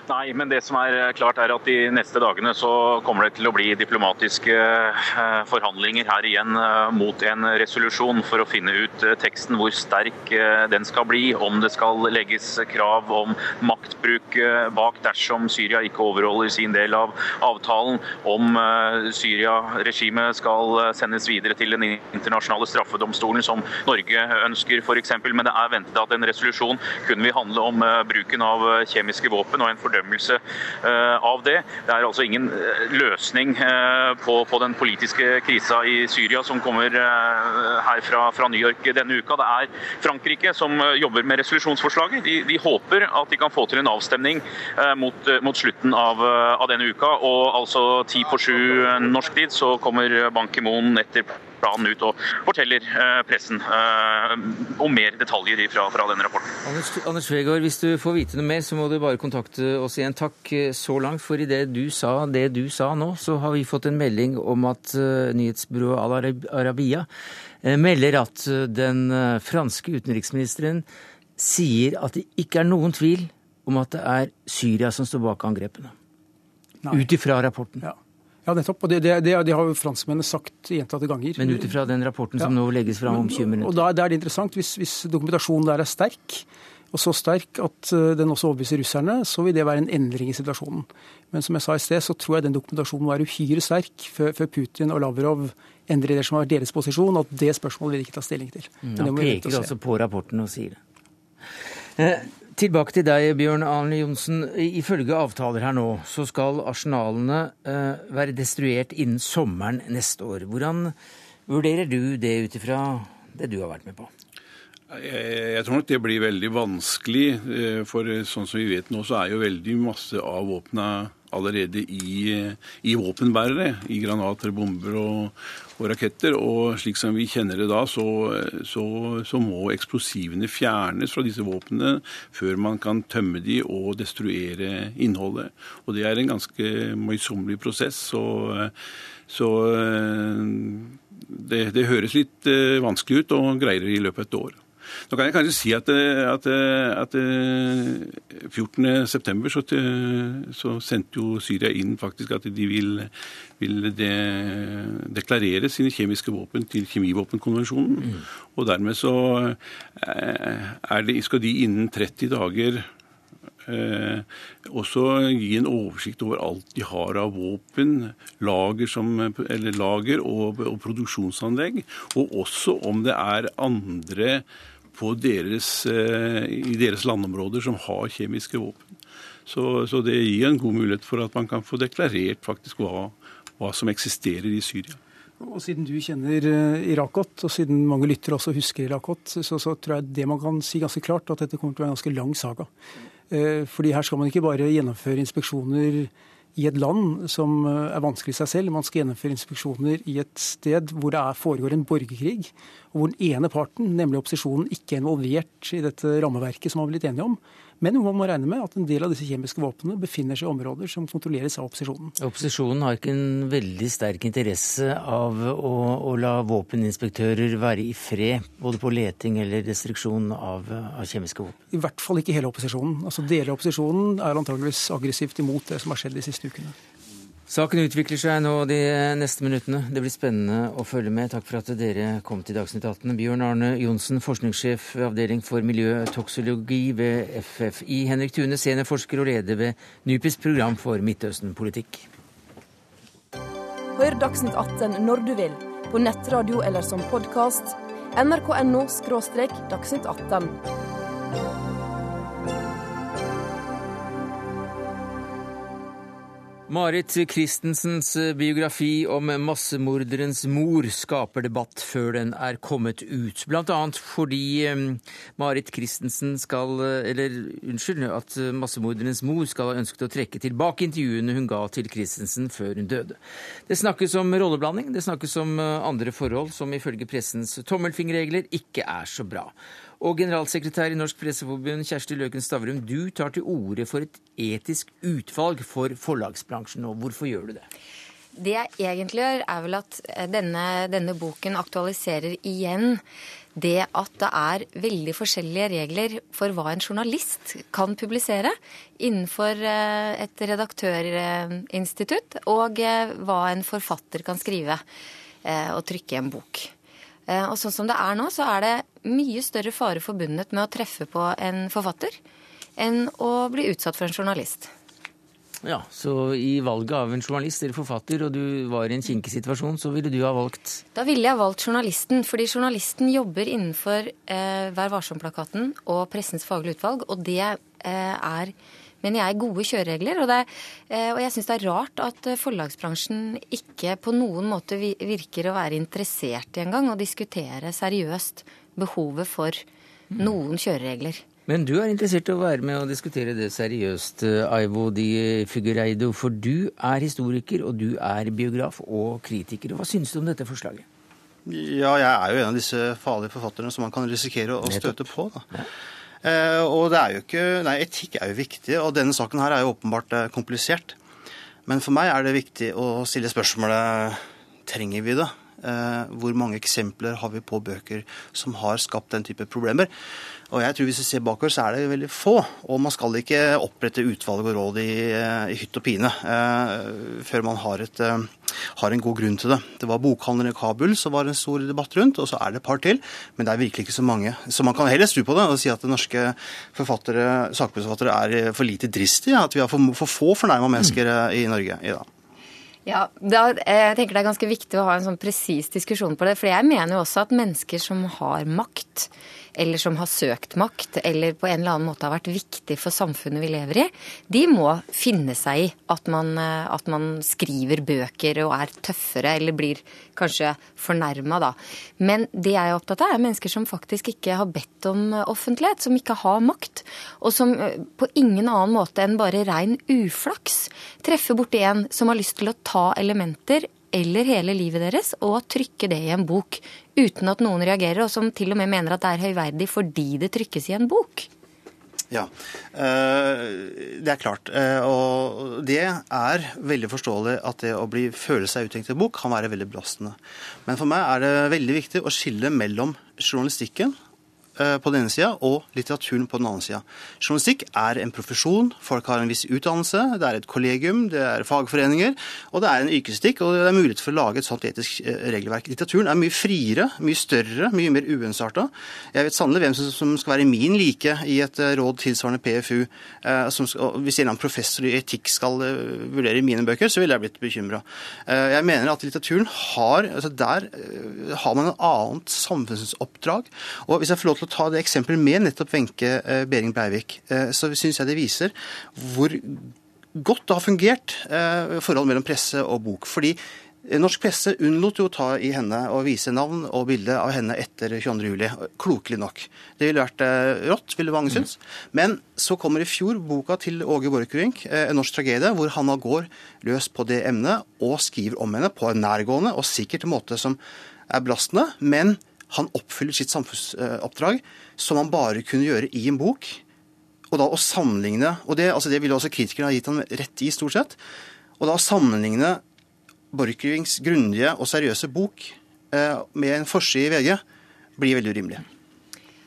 Nei, men det som er eh, klart er at de neste dagene så kommer det til å bli diplomatiske eh, forhandlinger her igjen eh, mot en resolusjon for å finne ut teksten, hvor sterk den skal bli. Om det skal legges krav om maktbruk bak dersom Syria ikke overholder sin del av avtalen. Om Syria-regimet skal sendes videre til den internasjonale straffedomstolen, som Norge ønsker f.eks. Men det er ventet at en resolusjon kun vil handle om bruken av kjemiske våpen og en fordømmelse fordømmelse eh, av det. Det er altså ingen eh, løsning eh, på, den politiske krisa i Syria som kommer her fra, New York denne uka. Det er Frankrike som jobber med resolusjonsforslaget. De, håper at de kan få til en avstemning mot, slutten av, denne uka. Og altså ti på sju norsk tid så kommer Ban Ki-moon etter planen ut og forteller eh, pressen eh, om mer detaljer fra, fra denne rapporten. Anders, Anders Vegard, hvis du får vite noe mer, så må du bare kontakte oss igjen. Takk eh, så langt. For i det du sa, det du sa nå, så har vi fått en melding om at nyhetsbyrået Al Arabia melder at den franske utenriksministeren sier at det ikke er noen tvil om at det er Syria som står bak angrepene. Ut ifra rapporten. Ja. Ja, nettopp. Og det, det, det, det har jo franskmennene sagt gjentatte ganger. Men ut ifra den rapporten som ja. nå legges fram om 20 minutter? Og da, er det interessant. Hvis, hvis, dokumentasjonen der er sterk, og så sterk at eh, den også overbeviser russerne, så vil det være en endring i situasjonen. Men som jeg sa i sted, så tror jeg den dokumentasjonen var uhyre sterk før, før Putin og Lavrov endrer det som var deres posisjon, at det spørsmålet vil de ikke ta stilling til. Mm, han peker altså på rapporten og sier det. Eh, Tilbake til deg, Bjørn Arne Johnsen. Ifølge avtaler her nå, så skal arsenalene uh, være destruert innen sommeren neste år. Hvordan vurderer du det ut ifra det du har vært med på? Jeg tror nok det blir veldig vanskelig. Eh, for sånn som vi vet nå, så er jo veldig masse av våpna allerede i, i våpenbærere. I granater, bomber og, og, raketter. Og slik som vi kjenner det da, så, så, så, må eksplosivene fjernes fra disse våpnene før man kan tømme de og destruere innholdet. Og det er en ganske møysommelig prosess. Så, så det, det høres litt eh, vanskelig ut og greier i løpet av et år. Nå kan jeg kanskje si at, eh, at, eh, at 14.9. Så, så sendte jo Syria inn faktisk at de vil, vil de, deklarere sine kjemiske våpen til kjemivåpenkonvensjonen. Mm. Og dermed så det, skal de innen 30 dager Eh, også gi en oversikt over alt de har av våpen, lager, som, lager og, og, produksjonsanlegg. Og også om det er andre deres, eh, i deres landområder som har kjemiske våpen. Så, så, det gir en god mulighet for at man kan få deklarert faktisk hva, hva som eksisterer i Syria. Og Siden du kjenner eh, Irak godt, og siden mange lyttere også husker Irak godt, så, så, tror jeg det man kan si ganske klart, at dette kommer til å være en ganske lang saga. Eh, fordi her skal man ikke bare gjennomføre inspeksjoner i et land som eh, er vanskelig i seg selv. Man skal gjennomføre inspeksjoner i et sted hvor det foregår en borgerkrig, og hvor den ene parten, nemlig opposisjonen, ikke er involvert i dette rammeverket som man har blitt enige om. Men man må regne med at en del av disse kjemiske våpnene befinner seg i områder som kontrolleres av opposisjonen. Opposisjonen har ikke en veldig sterk interesse av å, å la våpeninspektører være i fred, både på leting eller restriksjon av, av, kjemiske våpen? I hvert fall ikke hele opposisjonen. Altså Deler av opposisjonen er antageligvis aggressivt imot det som har skjedd de siste ukene. Saken utvikler seg nå de neste minuttene. Det blir spennende å følge med. Takk for at dere kom til Dagsnytt 18. Bjørn Arne Johnsen, forskningssjef ved Avdeling for miljøtoksologi ved FFI. Henrik Tune, seniorforsker og leder ved NUPIs program for Midtøsten-politikk. Hør Dagsnytt 18 når du vil, på nettradio eller som podkast. nrk.no – dagsnytt 18. Marit Christensens eh, biografi om massemorderens mor skaper debatt før den er kommet ut. Blant annet fordi eh, Marit Christensen skal eh, Eller unnskyld, at massemorderens mor skal ha ønsket å trekke tilbake intervjuene hun ga til Christensen før hun døde. Det snakkes om rolleblanding, det snakkes om andre forhold som ifølge pressens tommelfingerregler ikke er så bra. Og generalsekretær i Norsk Presseforbund, Kjersti Løken Stavrum, du tar til orde for et etisk utvalg for forlagsbransjen Og Hvorfor gjør du det? Det jeg egentlig gjør, er vel at eh, denne, denne boken aktualiserer igjen det at det er veldig forskjellige regler for hva en journalist kan publisere innenfor eh, et redaktørinstitutt, og eh, hva en forfatter kan skrive og trykke i en bok. Eh, og sånn som det er nå, så er det mye større fare forbundet med å treffe på en forfatter enn å bli utsatt for en journalist. Ja, Så i valget av en journalist eller forfatter, og du var i en kinkig situasjon, så ville du ha valgt Da ville jeg valgt journalisten, fordi journalisten jobber innenfor eh, Vær varsom-plakaten og Pressens faglige utvalg, og det eh, er mener jeg, gode kjøreregler. Og, det, eh, og jeg syns det er rart at eh, forlagsbransjen ikke på noen måte virker å være interessert i engang å diskutere seriøst behovet for noen kjøreregler. Men du er interessert i å være med og diskutere det seriøst, eh, Aivo Di Figureido. For du er historiker, og du er biograf og kritiker. Hva syns du om dette forslaget? Ja, jeg er jo en av disse farlige forfatterne som man kan risikere å støte på. Da. Ja. Eh, og det er jo ikke, nei, etikk er jo viktig, og denne saken her er jo åpenbart eh, komplisert. Men for meg er det viktig å stille spørsmålet trenger vi det? Eh, hvor mange eksempler har vi på bøker som har skapt den type problemer? Og jeg tror Hvis vi ser bakover, så er det veldig få. Og man skal ikke opprette utvalg og råd i, eh, i hytt og pine eh, før man har, et, eh, har, en god grunn til det. Det var bokhandleren i Kabul som var en stor debatt rundt, og så er det et par til. Men det er virkelig ikke så mange. Så man kan heller stru på det og si at norske forfattere, sakprosforfattere er for lite dristige. At vi har for, for få fornærma mennesker eh, i Norge i dag. Ja, da, jeg tenker Det er ganske viktig å ha en sånn presis diskusjon på det. For jeg mener jo også at mennesker som har makt, eller som har søkt makt, eller på en eller annen måte har vært viktig for samfunnet vi lever i, de må finne seg i at man, eh, at man skriver bøker og er tøffere, eller blir kanskje fornærma, da. Men det jeg er opptatt av, er mennesker som faktisk ikke har bedt om offentlighet, som ikke har makt, og som eh, på ingen annen måte enn bare rein uflaks treffer borti en som har lyst til å ta elementer eller hele livet deres og trykke det i en bok uten at noen reagerer, og som til og med mener at det er høyverdig fordi det trykkes i en bok. Ja, eh, det er klart. Eh, og det er veldig forståelig at det å bli, føle seg uttenkt i en bok kan være veldig belastende. Men for meg er det veldig viktig å skille mellom journalistikken på den ene sida og litteraturen på den andre sida. Journalistikk er en profesjon, folk har en viss utdannelse, det er et kollegium, det er fagforeninger, og det er en yrkestikk, og det er mulighet for å lage et sånt etisk eh, regelverk. Litteraturen er mye friere, mye større, mye mer uensarta. Jeg vet sannelig hvem som- skal være min like i et eh, råd tilsvarende PFU. eh, skal, hvis en professor i etikk skal eh, vurdere mine bøker, så ville jeg blitt bekymra. Jeg mener at litteraturen har altså Der eh, har man et annet samfunnsoppdrag. Og hvis jeg får lov til å ta det eksempelet med nettopp Wenche eh, Behring Breivik, eh, så syns jeg det viser hvor godt det har fungert eh, forholdet mellom presse og bok. Fordi Norsk presse unnlot jo å ta i henne og vise navn og bilde av henne etter 22.07. Klokelig nok. Det ville vært rått, ville mange synes. Men så kommer i fjor boka til Åge Borchgrevink, 'En norsk tragedie', hvor han da går løs på det emnet og skriver om henne på en nærgående og sikkert måte som er belastende. Men han oppfyller sitt samfunnsoppdrag som han bare kunne gjøre i en bok. Og da å sammenligne, og det, altså det ville også kritikerne ha gitt han rett i, stort sett. Og da å sammenligne Borchgrevinks grundige og seriøse bok eh, med en forside i VG, blir veldig urimelig.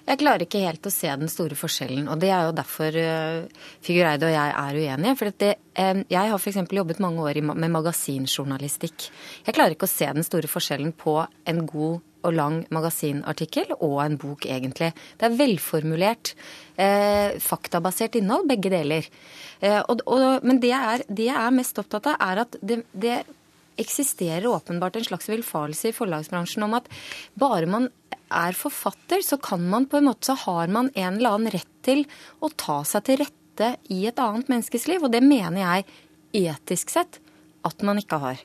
Jeg klarer ikke helt å se den store forskjellen, og det er jo derfor uh, Figureide og jeg er uenige. For det, eh, jeg har f.eks. jobbet mange år med magasinjournalistikk. Jeg klarer ikke å se den store forskjellen på en god og lang magasinartikkel og en bok, egentlig. Det er velformulert, eh, faktabasert innhold, begge deler. Eh, og, og, men det jeg, er, det jeg er mest opptatt av, er at det, det eksisterer åpenbart en slags villfarelse i forlagsbransjen om at bare man er forfatter, så kan man på en måte så har man en eller annen rett til å ta seg til rette i et annet menneskes liv. Og det mener jeg etisk sett at man ikke har.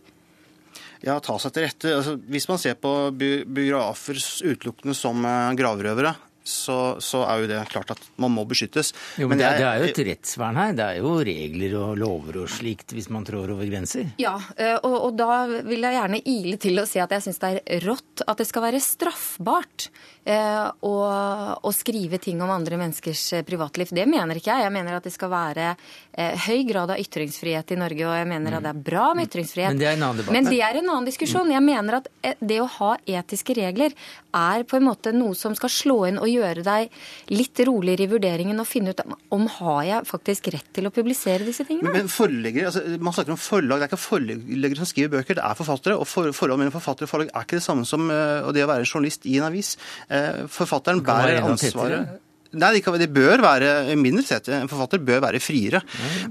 Ja, ta seg til rette. Altså, hvis man ser på bi- biografer utelukkende som eh, gravrøvere, så, så er jo det klart at man må beskyttes. Jo, men det, er- jeg- det er jo et rettsvern her. Det er jo regler og lover og slikt hvis man trår over grenser. Ja, eh, og, og da vil jeg gjerne ile til å si at jeg syns det er rått at det skal være straffbart å, å skrive ting om andre menneskers eh, privatliv. Det mener ikke jeg. Jeg mener at det skal være eh, høy grad av ytringsfrihet i Norge, og jeg mener at det er bra med ytringsfrihet. Men det er en annen debatt. Men det er en annen diskusjon. Jeg mener at eh, det å ha etiske regler er på en måte noe som skal slå inn og gjøre deg litt roligere i vurderingen og finne ut om har jeg faktisk rett til å publisere disse tingene. Men forleggere, altså, Man snakker om forlag, det er ikke forleggere som skriver bøker, det er forfattere. Og for, forholdet mellom forfatter og forlag er ikke det samme som uh, det å være journalist i en avis. Eh, Forfatteren bærer ansvaret. Nei, det, kan, det bør være mindre tett. En forfatter bør være friere.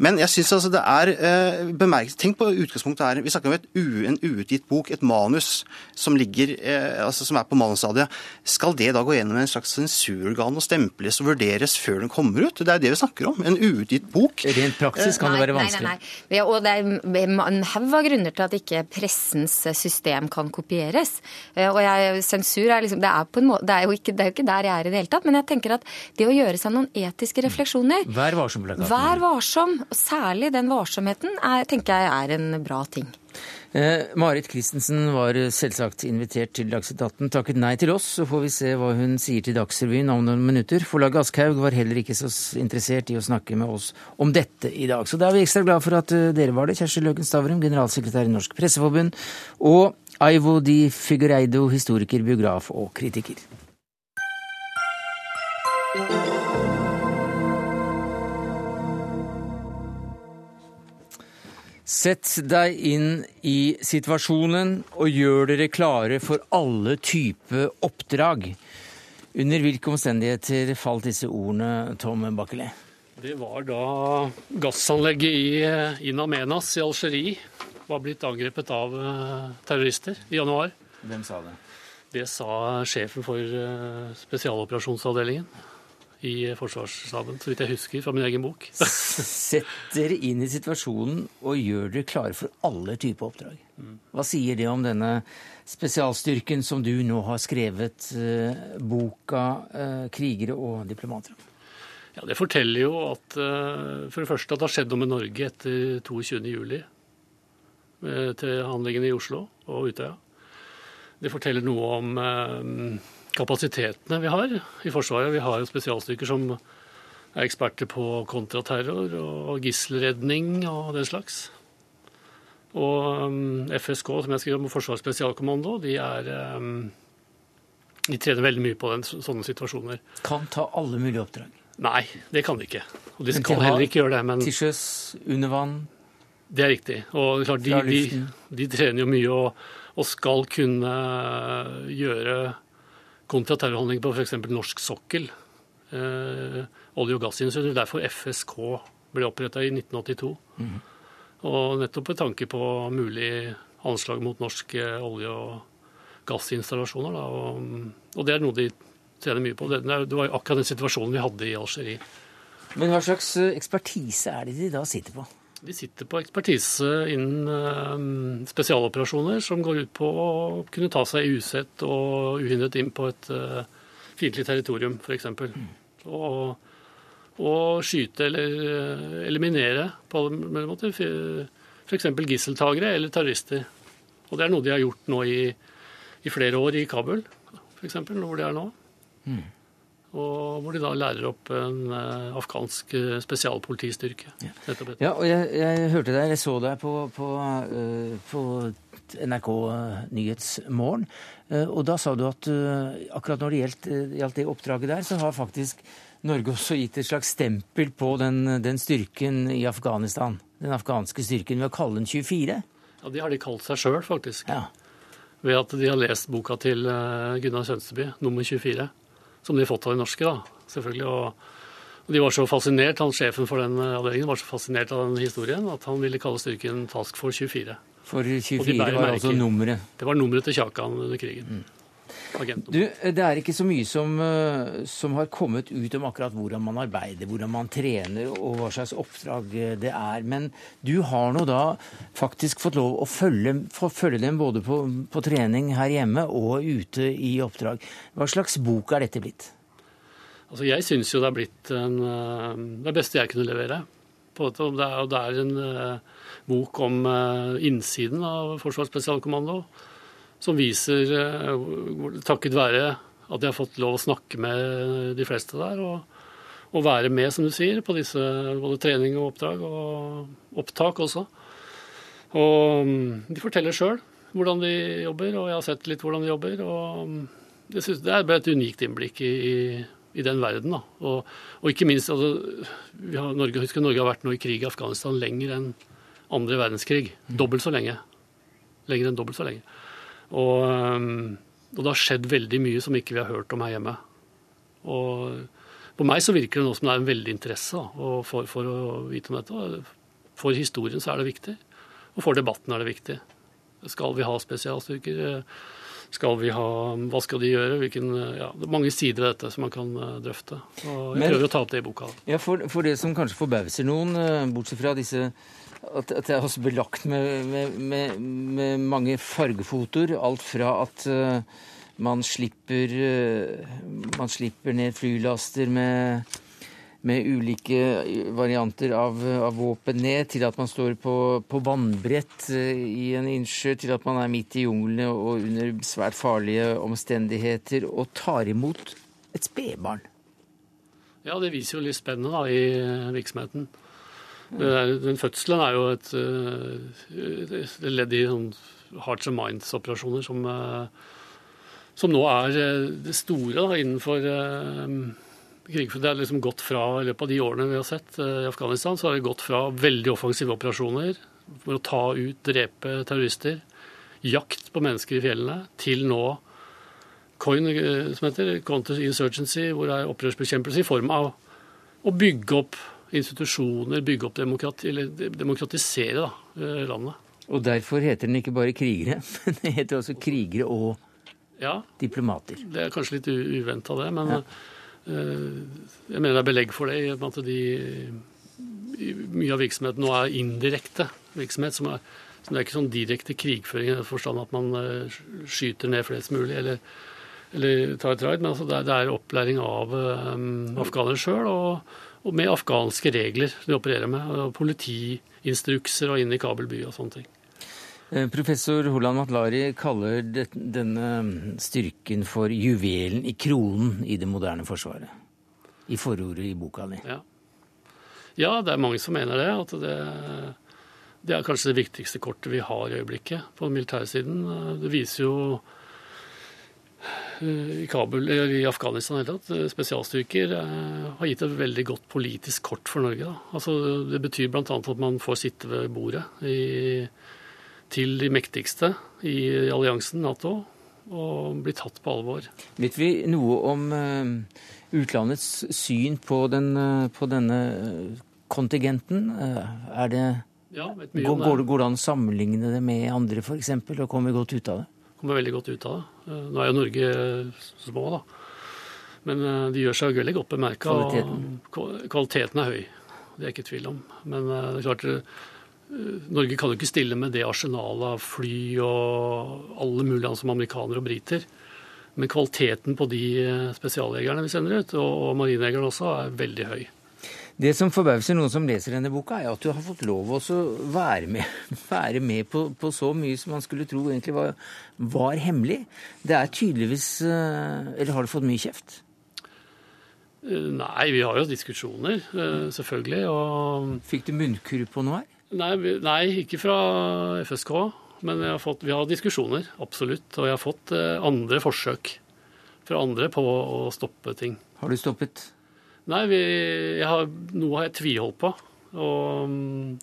Men jeg syns altså det er eh, bemerket Tenk på utgangspunktet her. Vi snakker om et u, en uutgitt bok, et manus som ligger, eh, altså som er på manusstadiet. Skal det da gå gjennom en slags sensurorgan og stemples og vurderes før den kommer ut? Det er det vi snakker om. En uutgitt bok. Rent praksis kan det være vanskelig. Nei, nei, nei. Og det er en haug av grunner til at ikke pressens system kan kopieres. Eh, Og jeg, sensur er liksom det er, på en måte, det, er jo ikke, det er jo ikke der jeg er i det hele tatt. Men jeg tenker at det å gjøre seg noen etiske refleksjoner Vær varsom-plakaten. Vær varsom. og Særlig den varsomheten er, tenker jeg er en bra ting. Eh, Marit Christensen var selvsagt invitert til Dagsnytt 18, takket nei til oss. Så får vi se hva hun sier til Dagsrevyen om noen minutter. Forlaget Aschhaug var heller ikke så interessert i å snakke med oss om dette i dag. Så da er vi ekstra glad for at eh, dere var det. Kjersti Løken Stavrum, generalsekretær i Norsk Presseforbund, og Aivo Di Figureido, historiker, biograf og kritiker. Sett deg inn i situasjonen og gjør dere klare for alle typer oppdrag. Under hvilke omstendigheter falt disse ordene, Tom Bakkeli? Det var da gassanlegget i In Amenas i Algerie var blitt angrepet av eh, terrorister i januar. Hvem sa det? Det sa sjefen for eh, spesialoperasjonsavdelingen i Forsvarsstaben, så vidt jeg husker fra min egen bok. Sett dere inn i situasjonen og gjør dere klare for alle typer oppdrag. Hva sier det om denne spesialstyrken som du nå har skrevet eh, boka eh, 'Krigere og diplomater'? Ja, Det forteller jo at eh, for det første at det har skjedd noe med Norge etter 22.07. til anleggene i Oslo og Utøya. Det forteller noe om eh, kapasitetene vi har i Forsvaret. Vi har jo spesialstyrker som er eksperter på kontraterror og gisselredning og den slags. Og um, FSK, som jeg skriver om Forsvarets spesialkommando, de er um, De trener veldig mye på den, sånne situasjoner. Kan ta alle mulige oppdrag. Nei, det kan de ikke. Og de skal de heller ikke gjøre det. Men Til sjøs, under vann. det er riktig. Og klart, de, de, de trener jo mye og, og skal kunne gjøre kontraterrorhandlinger på f.eks. norsk sokkel. Eh, olje- og gassindustrien. Derfor FSK ble oppretta i 1982. Mm. Og nettopp med tanke på mulig anslag mot norske olje- og gassinstallasjoner. Da. Og, og det er noe de trener mye på. Det, det var jo akkurat den situasjonen vi hadde i Algerie. Men hva slags eh, ekspertise er det de da sitter på? De sitter på ekspertise innen eh, spesialoperasjoner som går ut på å kunne ta seg usett og uhindret inn på et uh, fiendtlig territorium, f.eks. Og, og skyte eller eh, eliminere på alle måter f.eks. gisseltagere eller terrorister. Og det er noe de har gjort nå i, i flere år i Kabul, f.eks., hvor de er nå. Mm. Og hvor de da lærer opp en eh, afghansk eh, spesialpolitistyrke. Ja. Ja, og jeg, jeg hørte deg, jeg så deg på, på, øh, på NRK Nyhetsmorgen. Og da sa du at akkurat når det gjaldt, gjaldt det oppdraget der, så har faktisk Norge også gitt et slags stempel på den, den styrken i Afghanistan. Den afghanske styrken ved å kalle den 24. Ja, Det har de kalt seg sjøl, faktisk. Ved at de har lest boka til eh, Gunnar Sønsteby, nummer 24. Som de har fått av de norske, da, selvfølgelig. Og, de var så fascinert, han sjefen for den eh, avdelingen var så fascinert av den historien at han ville kalle styrken Task for 24. For 24 var altså nummeret. Det var nummeret til Kjakan under krigen. Agenten. Du, det er ikke så mye som, øh, som har kommet ut om akkurat hvordan man arbeider, hvordan man trener og hva slags oppdrag øh, det er. Men du har nå da faktisk fått lov å følge, følge dem både på, på trening her hjemme og ute i oppdrag. Hva slags bok er dette blitt? Altså, jeg syns jo det er blitt en, eh, det beste jeg kunne levere. På dette. Og Det er, og det er en eh, bok om eh, innsiden av Forsvarets spesialkommando, som viser, eh, takket være at jeg har fått lov å snakke med de fleste der, og, og være med, som du sier, på disse både trening og oppdrag, og opptak også. Og mm, de forteller sjøl hvordan de jobber, og jeg har sett litt hvordan de jobber. og mm, jeg synes Det er bare et unikt innblikk i, i, i den verden. da. Og, og ikke minst, altså, vi har, Norge, husker Norge har vært nå i krig i Afghanistan lenger enn andre verdenskrig. Dobbelt så lenge. Lenger enn dobbelt så lenge. Og, um, og det har skjedd veldig mye som ikke vi har hørt om her hjemme. Og på meg så virker det nå som det er en veldig interesse da, og for, for å vite om dette. For historien så er det viktig, og for debatten er det viktig. Skal vi ha spesialstyrker? Skal vi ha, Hva skal de gjøre? Hvilken, ja, det er mange sider ved dette som man kan eh, drøfte. Og jeg Men- prøver å ta opp det i boka. Ja, for, for det som kanskje forbauser noen, øh, bortsett fra disse at, det er også belagt med, med, med, med mange fargefotoer. Alt fra at uh, man slipper, uh, man slipper ned flylaster med, ulike varianter av, av våpen ned, til at man står på, på vannbrett uh, i en innsjø, til at man er midt i junglene og under svært farlige omstendigheter og tar imot et spedbarn. Ja, det viser jo litt spennet i eh, virksomheten. Er, den fødselen er jo et, eh, et ledd i sånn hearts and minds-operasjoner som, eh, som nå er eh, det store da, innenfor krigføring. det er liksom gått fra, I løpet av de årene vi har sett i Afghanistan, så har det gått fra veldig offensive operasjoner for å ta ut, drepe terrorister, jakt på mennesker i fjellene, til nå COIN, som heter Counter-Insurgency, hvor det er opprørsbekjempelse i form av å bygge opp institusjoner, bygge opp demokrati, eller demokratisere da, eh, landet. Og derfor heter den ikke bare krigere, men det heter også krigere og Ja, diplomater. det er kanskje litt uventa det, men eh, jeg mener det er belegg for det i at de mye av virksomheten nå er indirekte virksomhet, som er, som det er ikke sånn direkte krigføring i den forstand at man eh, skyter ned flest mulig eller, eller tar et raid, men altså det, er, det er opplæring av um, afghanere sjøl, og, og med afghanske regler de opererer med. og Politiinstrukser og inn i Kabul by og sånne ting. Eh, Professor Holand Matlari kaller denne styrken for juvelen i kronen i det moderne forsvaret. i forordet i boka di. Ja. ja, det er mange som mener det. At det, det er kanskje det viktigste kortet vi har i øyeblikket på militærsiden. Det viser jo i Kabul, eller i Afghanistan i hele tatt, spesialstyrker har gitt et veldig godt politisk kort for Norge. Altså, det betyr bl.a. at man får sitte ved bordet i, til de mektigste i alliansen Nato og bli tatt på alvor. Vet vi noe om utlandets syn på, den, på denne kontingenten? Er det, ja, går, går, det, går det an å sammenligne det med andre f.eks. og Kommer godt ut av det? Kommer veldig godt ut av det. Nå er jo Norge små, da. Men de gjør seg veldig godt bemerka. Kvaliteten. kvaliteten er høy. Det er ikke tvil om. Men det er klart Norge kan jo ikke stille med det arsenalet av fly og alle mulige andre som amerikanere og briter. Men kvaliteten på de spesialjegerne vi sender ut, og marinejegerne også, er veldig høy. Det som forbauser noen som leser denne boka, er at du har fått lov å være med, være med på, på, så mye som man skulle tro egentlig var, var, hemmelig. Det er tydeligvis Eller har du fått mye kjeft? Nei, vi har jo diskusjoner, selvfølgelig. Og... Fikk du munnkurv på noe her? Nei, nei, ikke fra FSK. Men har fått, vi har diskusjoner, absolutt. Og jeg har fått andre forsøk fra andre på å stoppe ting. Har du stoppet? Nei, vi, har, noe har jeg tviholdt på. Og,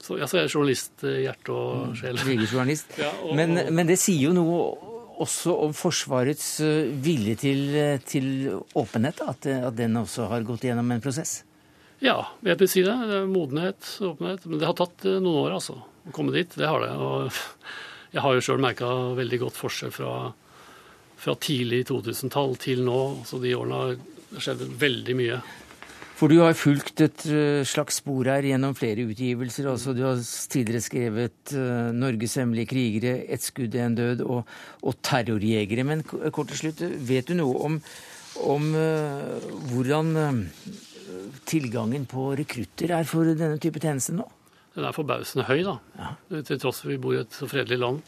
så, altså, jeg er journalist i hjerte og sjel. Jegerjournalist. Ja, og, men, men, det sier jo noe også om Forsvarets vilje til, til åpenhet, at, at den også har gått gjennom en prosess? Ja, jeg vil si det. det modenhet, åpenhet. Men det har tatt noen år, altså. Å komme dit. Det har det. Og jeg har jo sjøl merka veldig godt forskjell fra, fra tidlig 2000-tall til nå. Så de årene har skjedd veldig mye. For du har fulgt et slags spor her gjennom flere utgivelser. altså Du har tidligere skrevet uh, 'Norges hemmelige krigere', 'Et skudd, en død' og, og 'Terrorjegere'. Men kort til slutt, vet du noe om, om uh, hvordan uh, tilgangen på rekrutter er for denne type tjeneste nå? Den er forbausende høy, da. Ja. Til tross for vi bor i et så fredelig land.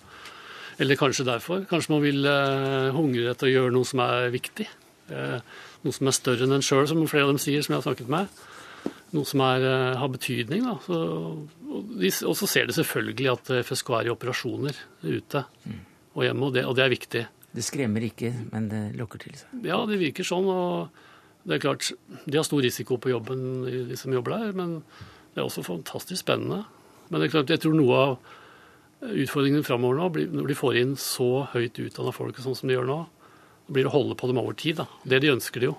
Eller kanskje derfor. Kanskje man vil uh, hungre etter å gjøre noe som er viktig. Uh, noe som er større enn en sjøl, som flere av dem sier, som jeg har snakket med. Noe som er, uh, har betydning. Da. Så, og, de, og, så ser de selvfølgelig at FSK er i operasjoner ute mm. og hjemme, og det, og det er viktig. Det skremmer ikke, men det lokker til seg? Ja, det virker sånn. og det er klart, De har stor risiko på jobben, de som jobber der, men det er også fantastisk spennende. Men det er klart, jeg tror noe av utfordringene framover nå, når de får inn så høyt utdanna folk sånn som de gjør nå, blir å holde på dem over tid. da. Det de ønsker de jo.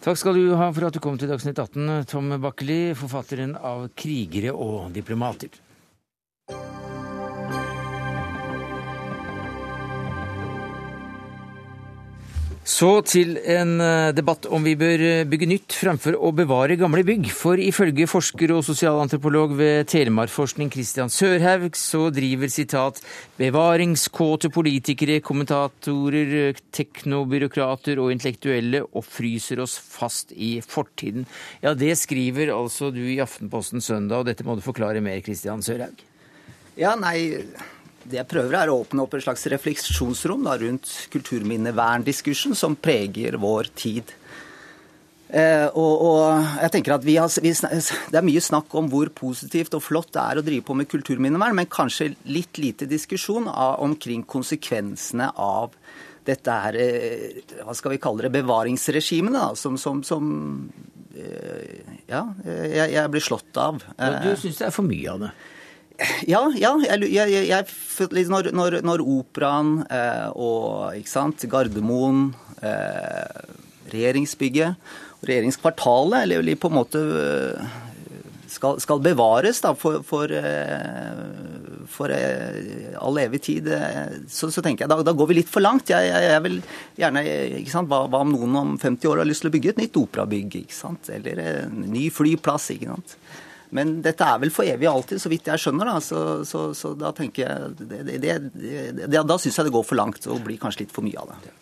Takk skal du ha for at du kom til Dagsnytt 18, Tom Bakkeli, forfatteren av 'Krigere og diplomater'. Så til en debatt om vi bør bygge nytt fremfor å bevare gamle bygg. For ifølge forsker og sosialantropolog ved Telemarkforskning Christian Sørhaug, så driver sitat bevaringskåte politikere, kommentatorer, teknobyråkrater og intellektuelle og fryser oss fast i fortiden. Ja, det skriver altså du i Aftenposten søndag, og dette må du forklare mer, Christian Sørhaug. Ja, nei det jeg prøver, er å åpne opp et slags refleksjonsrom da, rundt kulturminnevern-diskursen som preger vår tid. Eh, og, og, jeg tenker at vi har, vi, Det er mye snakk om hvor positivt og flott det er å drive på med kulturminnevern, men kanskje litt lite diskusjon av, omkring konsekvensene av dette her, eh, hva skal vi kalle det, bevaringsregimene, som, som, som eh, Ja, jeg, jeg, blir slått av. Du syns det er for mye av det? Ja, ja jeg, jeg, jeg, når, når, når operaen eh, og sant, Gardermoen, eh, regjeringsbygget regjeringskvartalet eller, på en måte eh, skal, skal bevares da, for, for, eh, for, eh, all evig tid, så, så tenker jeg da, da, går vi litt for langt. Jeg, jeg vil gjerne, ikke sant, hva, hva, om noen om 50 år har lyst til å bygge et nytt operabygg? ikke sant, Eller en ny flyplass? ikke sant? Men dette er vel for evig og alltid, så vidt jeg skjønner. Da, så, så, så da tenker jeg det, det, det, Da syns jeg det går for langt og blir kanskje litt for mye av det.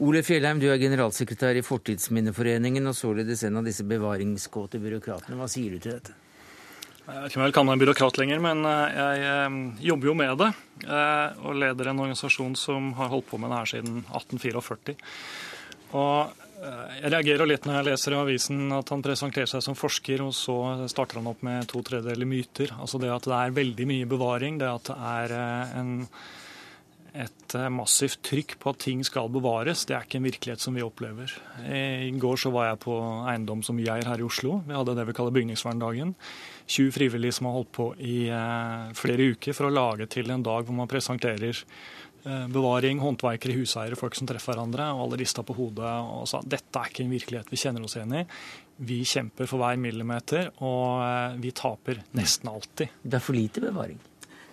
Ole Fjellheim, du er generalsekretær i Fortidsminneforeningen og således en av disse bevaringskåte byråkratene. Hva sier du til dette? Jeg vet ikke om jeg kan være byråkrat lenger, men eh, jeg eh, jobber jo med det. Og leder en organisasjon som har holdt på med det her siden 1844. Og Jeg reagerer litt når jeg leser i avisen at han presenterer seg som forsker, og så starter han opp med to tredjedeler myter. Altså det at det er veldig mye bevaring, det at det er eh, en, et eh, massivt trykk på at ting skal bevares, det er ikke en virkelighet som vi opplever. I går så var jeg på eiendom som Geir her i Oslo. Vi hadde det vi kaller bygningsverndagen. 20 frivillige som har holdt på i eh, flere uker for å lage til en dag hvor man presenterer Eh, bevaring, håndverkere, huseiere, folk som treffer hverandre. Og alle rista på hodet og sa dette er ikke en virkelighet vi kjenner oss igjen i. Vi kjemper for hver millimeter, og eh, vi taper nesten alltid. Det er for lite bevaring?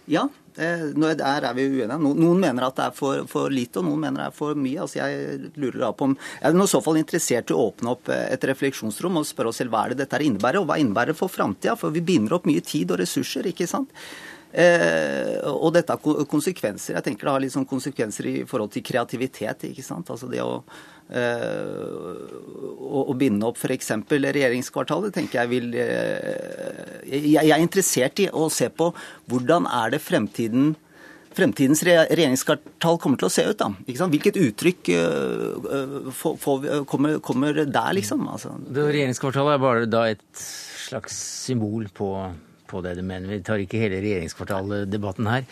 Ja, eh, der er vi uenige. Noen mener at det er for, for, lite, og noen mener det er for mye. Altså jeg lurer da på om, Jeg er i så fall interessert i å åpne opp et refleksjonsrom og spørre oss selv hva er det dette innebærer, og hva innebærer det for framtida? For vi binder opp mye tid og ressurser, ikke sant. Eh, og dette har konsekvenser. Jeg tenker det har litt sånn konsekvenser i forhold til kreativitet. ikke sant? Altså det å, eh, å, å binde opp f.eks. regjeringskvartalet tenker jeg vil eh, Jeg er interessert i å se på hvordan er det fremtiden fremtidens regjeringskvartal kommer til å se ut. da. Hvilket uttrykk uh, uh, kommer, kommer, der, liksom? Altså. Det regjeringskvartalet er bare da et slags symbol på på det, men vi tar ikke hele regjeringskvartaldebatten her.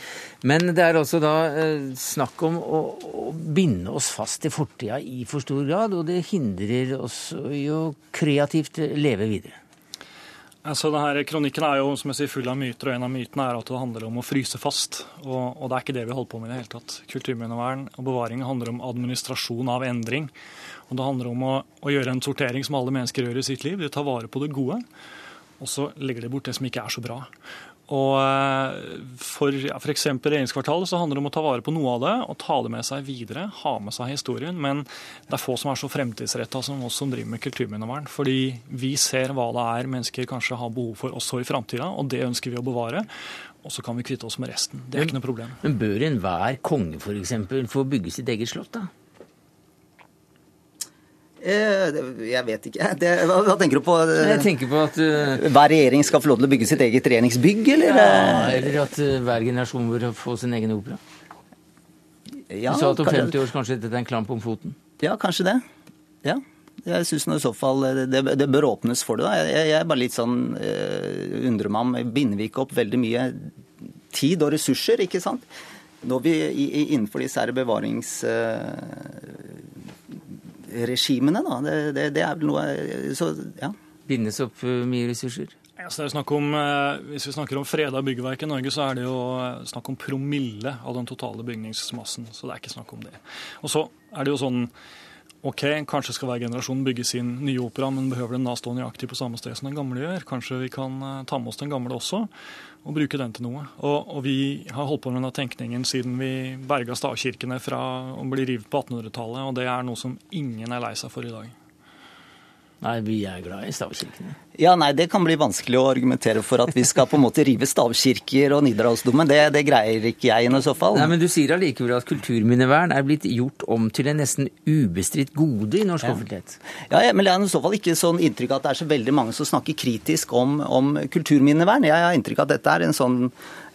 Men det er altså da eh, snakk om å, å binde oss fast i fortida i for stor grad, og det hindrer oss i å kreativt leve videre. Altså, denne Kronikken er jo som jeg sier, full av myter, og en av mytene er at det handler om å fryse fast. Og, og det er ikke det vi holder på med i det hele tatt. Kulturminnevern og bevaring handler om administrasjon av endring. Og det handler om å, å gjøre en sortering som alle mennesker gjør i sitt liv. De tar vare på det gode og så legger de bort det som ikke er så bra. Og eh, For ja, f.eks. regjeringskvartalet så handler det om å ta vare på noe av det og ta det med seg videre. Ha med seg historien. Men det er få som er så fremtidsretta som oss som driver med kulturminnevern. Fordi vi ser hva det er mennesker kanskje har behov for også i framtida, og det ønsker vi å bevare. Og så kan vi kvitte oss med resten. Det er men, ikke noe problem. Men bør enhver konge f.eks. få bygge sitt eget slott, da? Eh, jeg vet ikke. Det, hva, hva, tenker du på? Jeg tenker på at uh, Hver regjering skal få lov til å bygge sitt eget regjeringsbygg, eller? Ja, eller at uh, hver generasjon bør få sin egen opera. Ja, du sa at om 50 år kanskje dette er en klamp om foten? Ja, kanskje det. Ja. Jeg syns i så fall det, det, bør åpnes for det. da. Jeg, er bare litt sånn uh, undrer meg om Binder vi ikke opp veldig mye tid og ressurser, ikke sant? Når vi innenfor disse her bevarings... Uh, regimene. Da. Det, det, det, er vel noe så, ja. Bindes opp eh, mye ressurser? Ja, så det er snakk om, eh, Hvis vi snakker om freda byggverk i Norge, så er det jo eh, snakk om promille av den totale bygningsmassen. Så det er ikke snakk om det. Og så er det jo sånn OK, kanskje skal hver generasjon bygge sin nye opera, men behøver den da stå nøyaktig på samme sted som den gamle gjør? Kanskje vi kan ta med oss den gamle også, og bruke den til noe. Og, og vi har holdt på med denne tenkningen siden vi berga stavkirkene fra å bli revet på 1800-tallet, og det er noe som ingen er lei seg for i dag. Nei, vi er glad i stavkirkene. Ja, nei, Det kan bli vanskelig å argumentere for at vi skal på en måte rive stavkirker og Nidarosdomen. Det, det greier ikke jeg i så fall. Nei, Men du sier allikevel at kulturminnevern er blitt gjort om til en nesten ubestridt gode i norsk ja. offentlighet? Ja, ja, men det er i så fall ikke sånn inntrykk at det er så veldig mange som snakker kritisk om, om kulturminnevern. Jeg har inntrykk av at dette er en sånn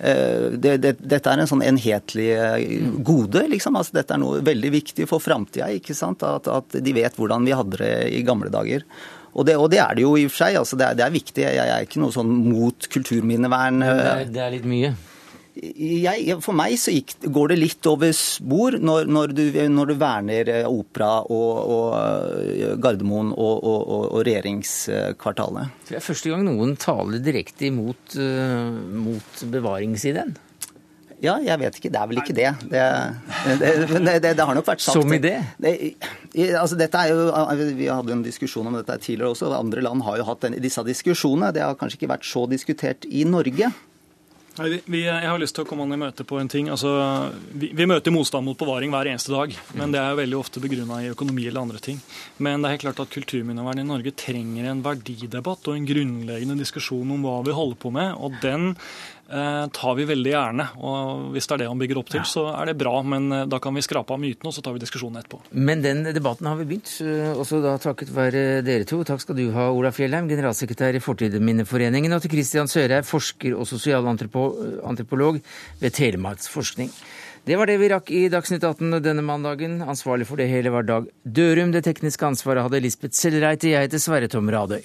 det, det, dette er en sånn enhetlig uh, gode, liksom. Altså, dette er noe veldig viktig for framtida. At, at de vet hvordan vi hadde det i gamle dager. Og det, og det, er det jo i og for seg. Altså det, er, det, er, viktig. Jeg, jeg, er ikke noe sånn mot kulturminnevern. Det er, det er litt mye? Jeg, for meg så gikk, går det litt over spor når, når, du, når du, verner eh, opera og, og eh, Gardermoen og, og, og, regjeringskvartalet. Det er første gang noen taler direkte imot uh, mot bevaringsideen. Ja, jeg vet ikke. Det er vel ikke det. Det, det, det, det har nok vært sagt. Som idé? altså dette er jo, Vi hadde en diskusjon om dette tidligere også. Andre land har jo hatt disse diskusjonene. Det har kanskje ikke vært så diskutert i Norge. Vi, vi, jeg har lyst til å komme an i møte på en ting. Altså, vi, vi, møter motstand mot bevaring hver eneste dag, men det er jo veldig ofte begrunna i økonomi eller andre ting. Men det er helt klart at kulturminnevern i Norge trenger en verdidebatt og en grunnleggende diskusjon om hva vi holder på med. og den tar vi veldig gjerne. Og hvis det er det han bygger opp til, så er det bra. Men eh, da kan vi skrape av mytene, og så tar vi diskusjonen etterpå. Men den debatten har vi begynt, eh, også da takket være dere to. Takk skal du ha, Ola Fjellheim, generalsekretær i Fortidsminneforeningen, og til Christian Sørheim, forsker og sosialantropolog ved Telemarksforskning. Det var det vi rakk i Dagsnytt 18 denne mandagen. Ansvarlig for det hele var Dag Dørum. Det tekniske ansvaret hadde Lisbeth Sellreite. Jeg heter Sverre Tom Radøy.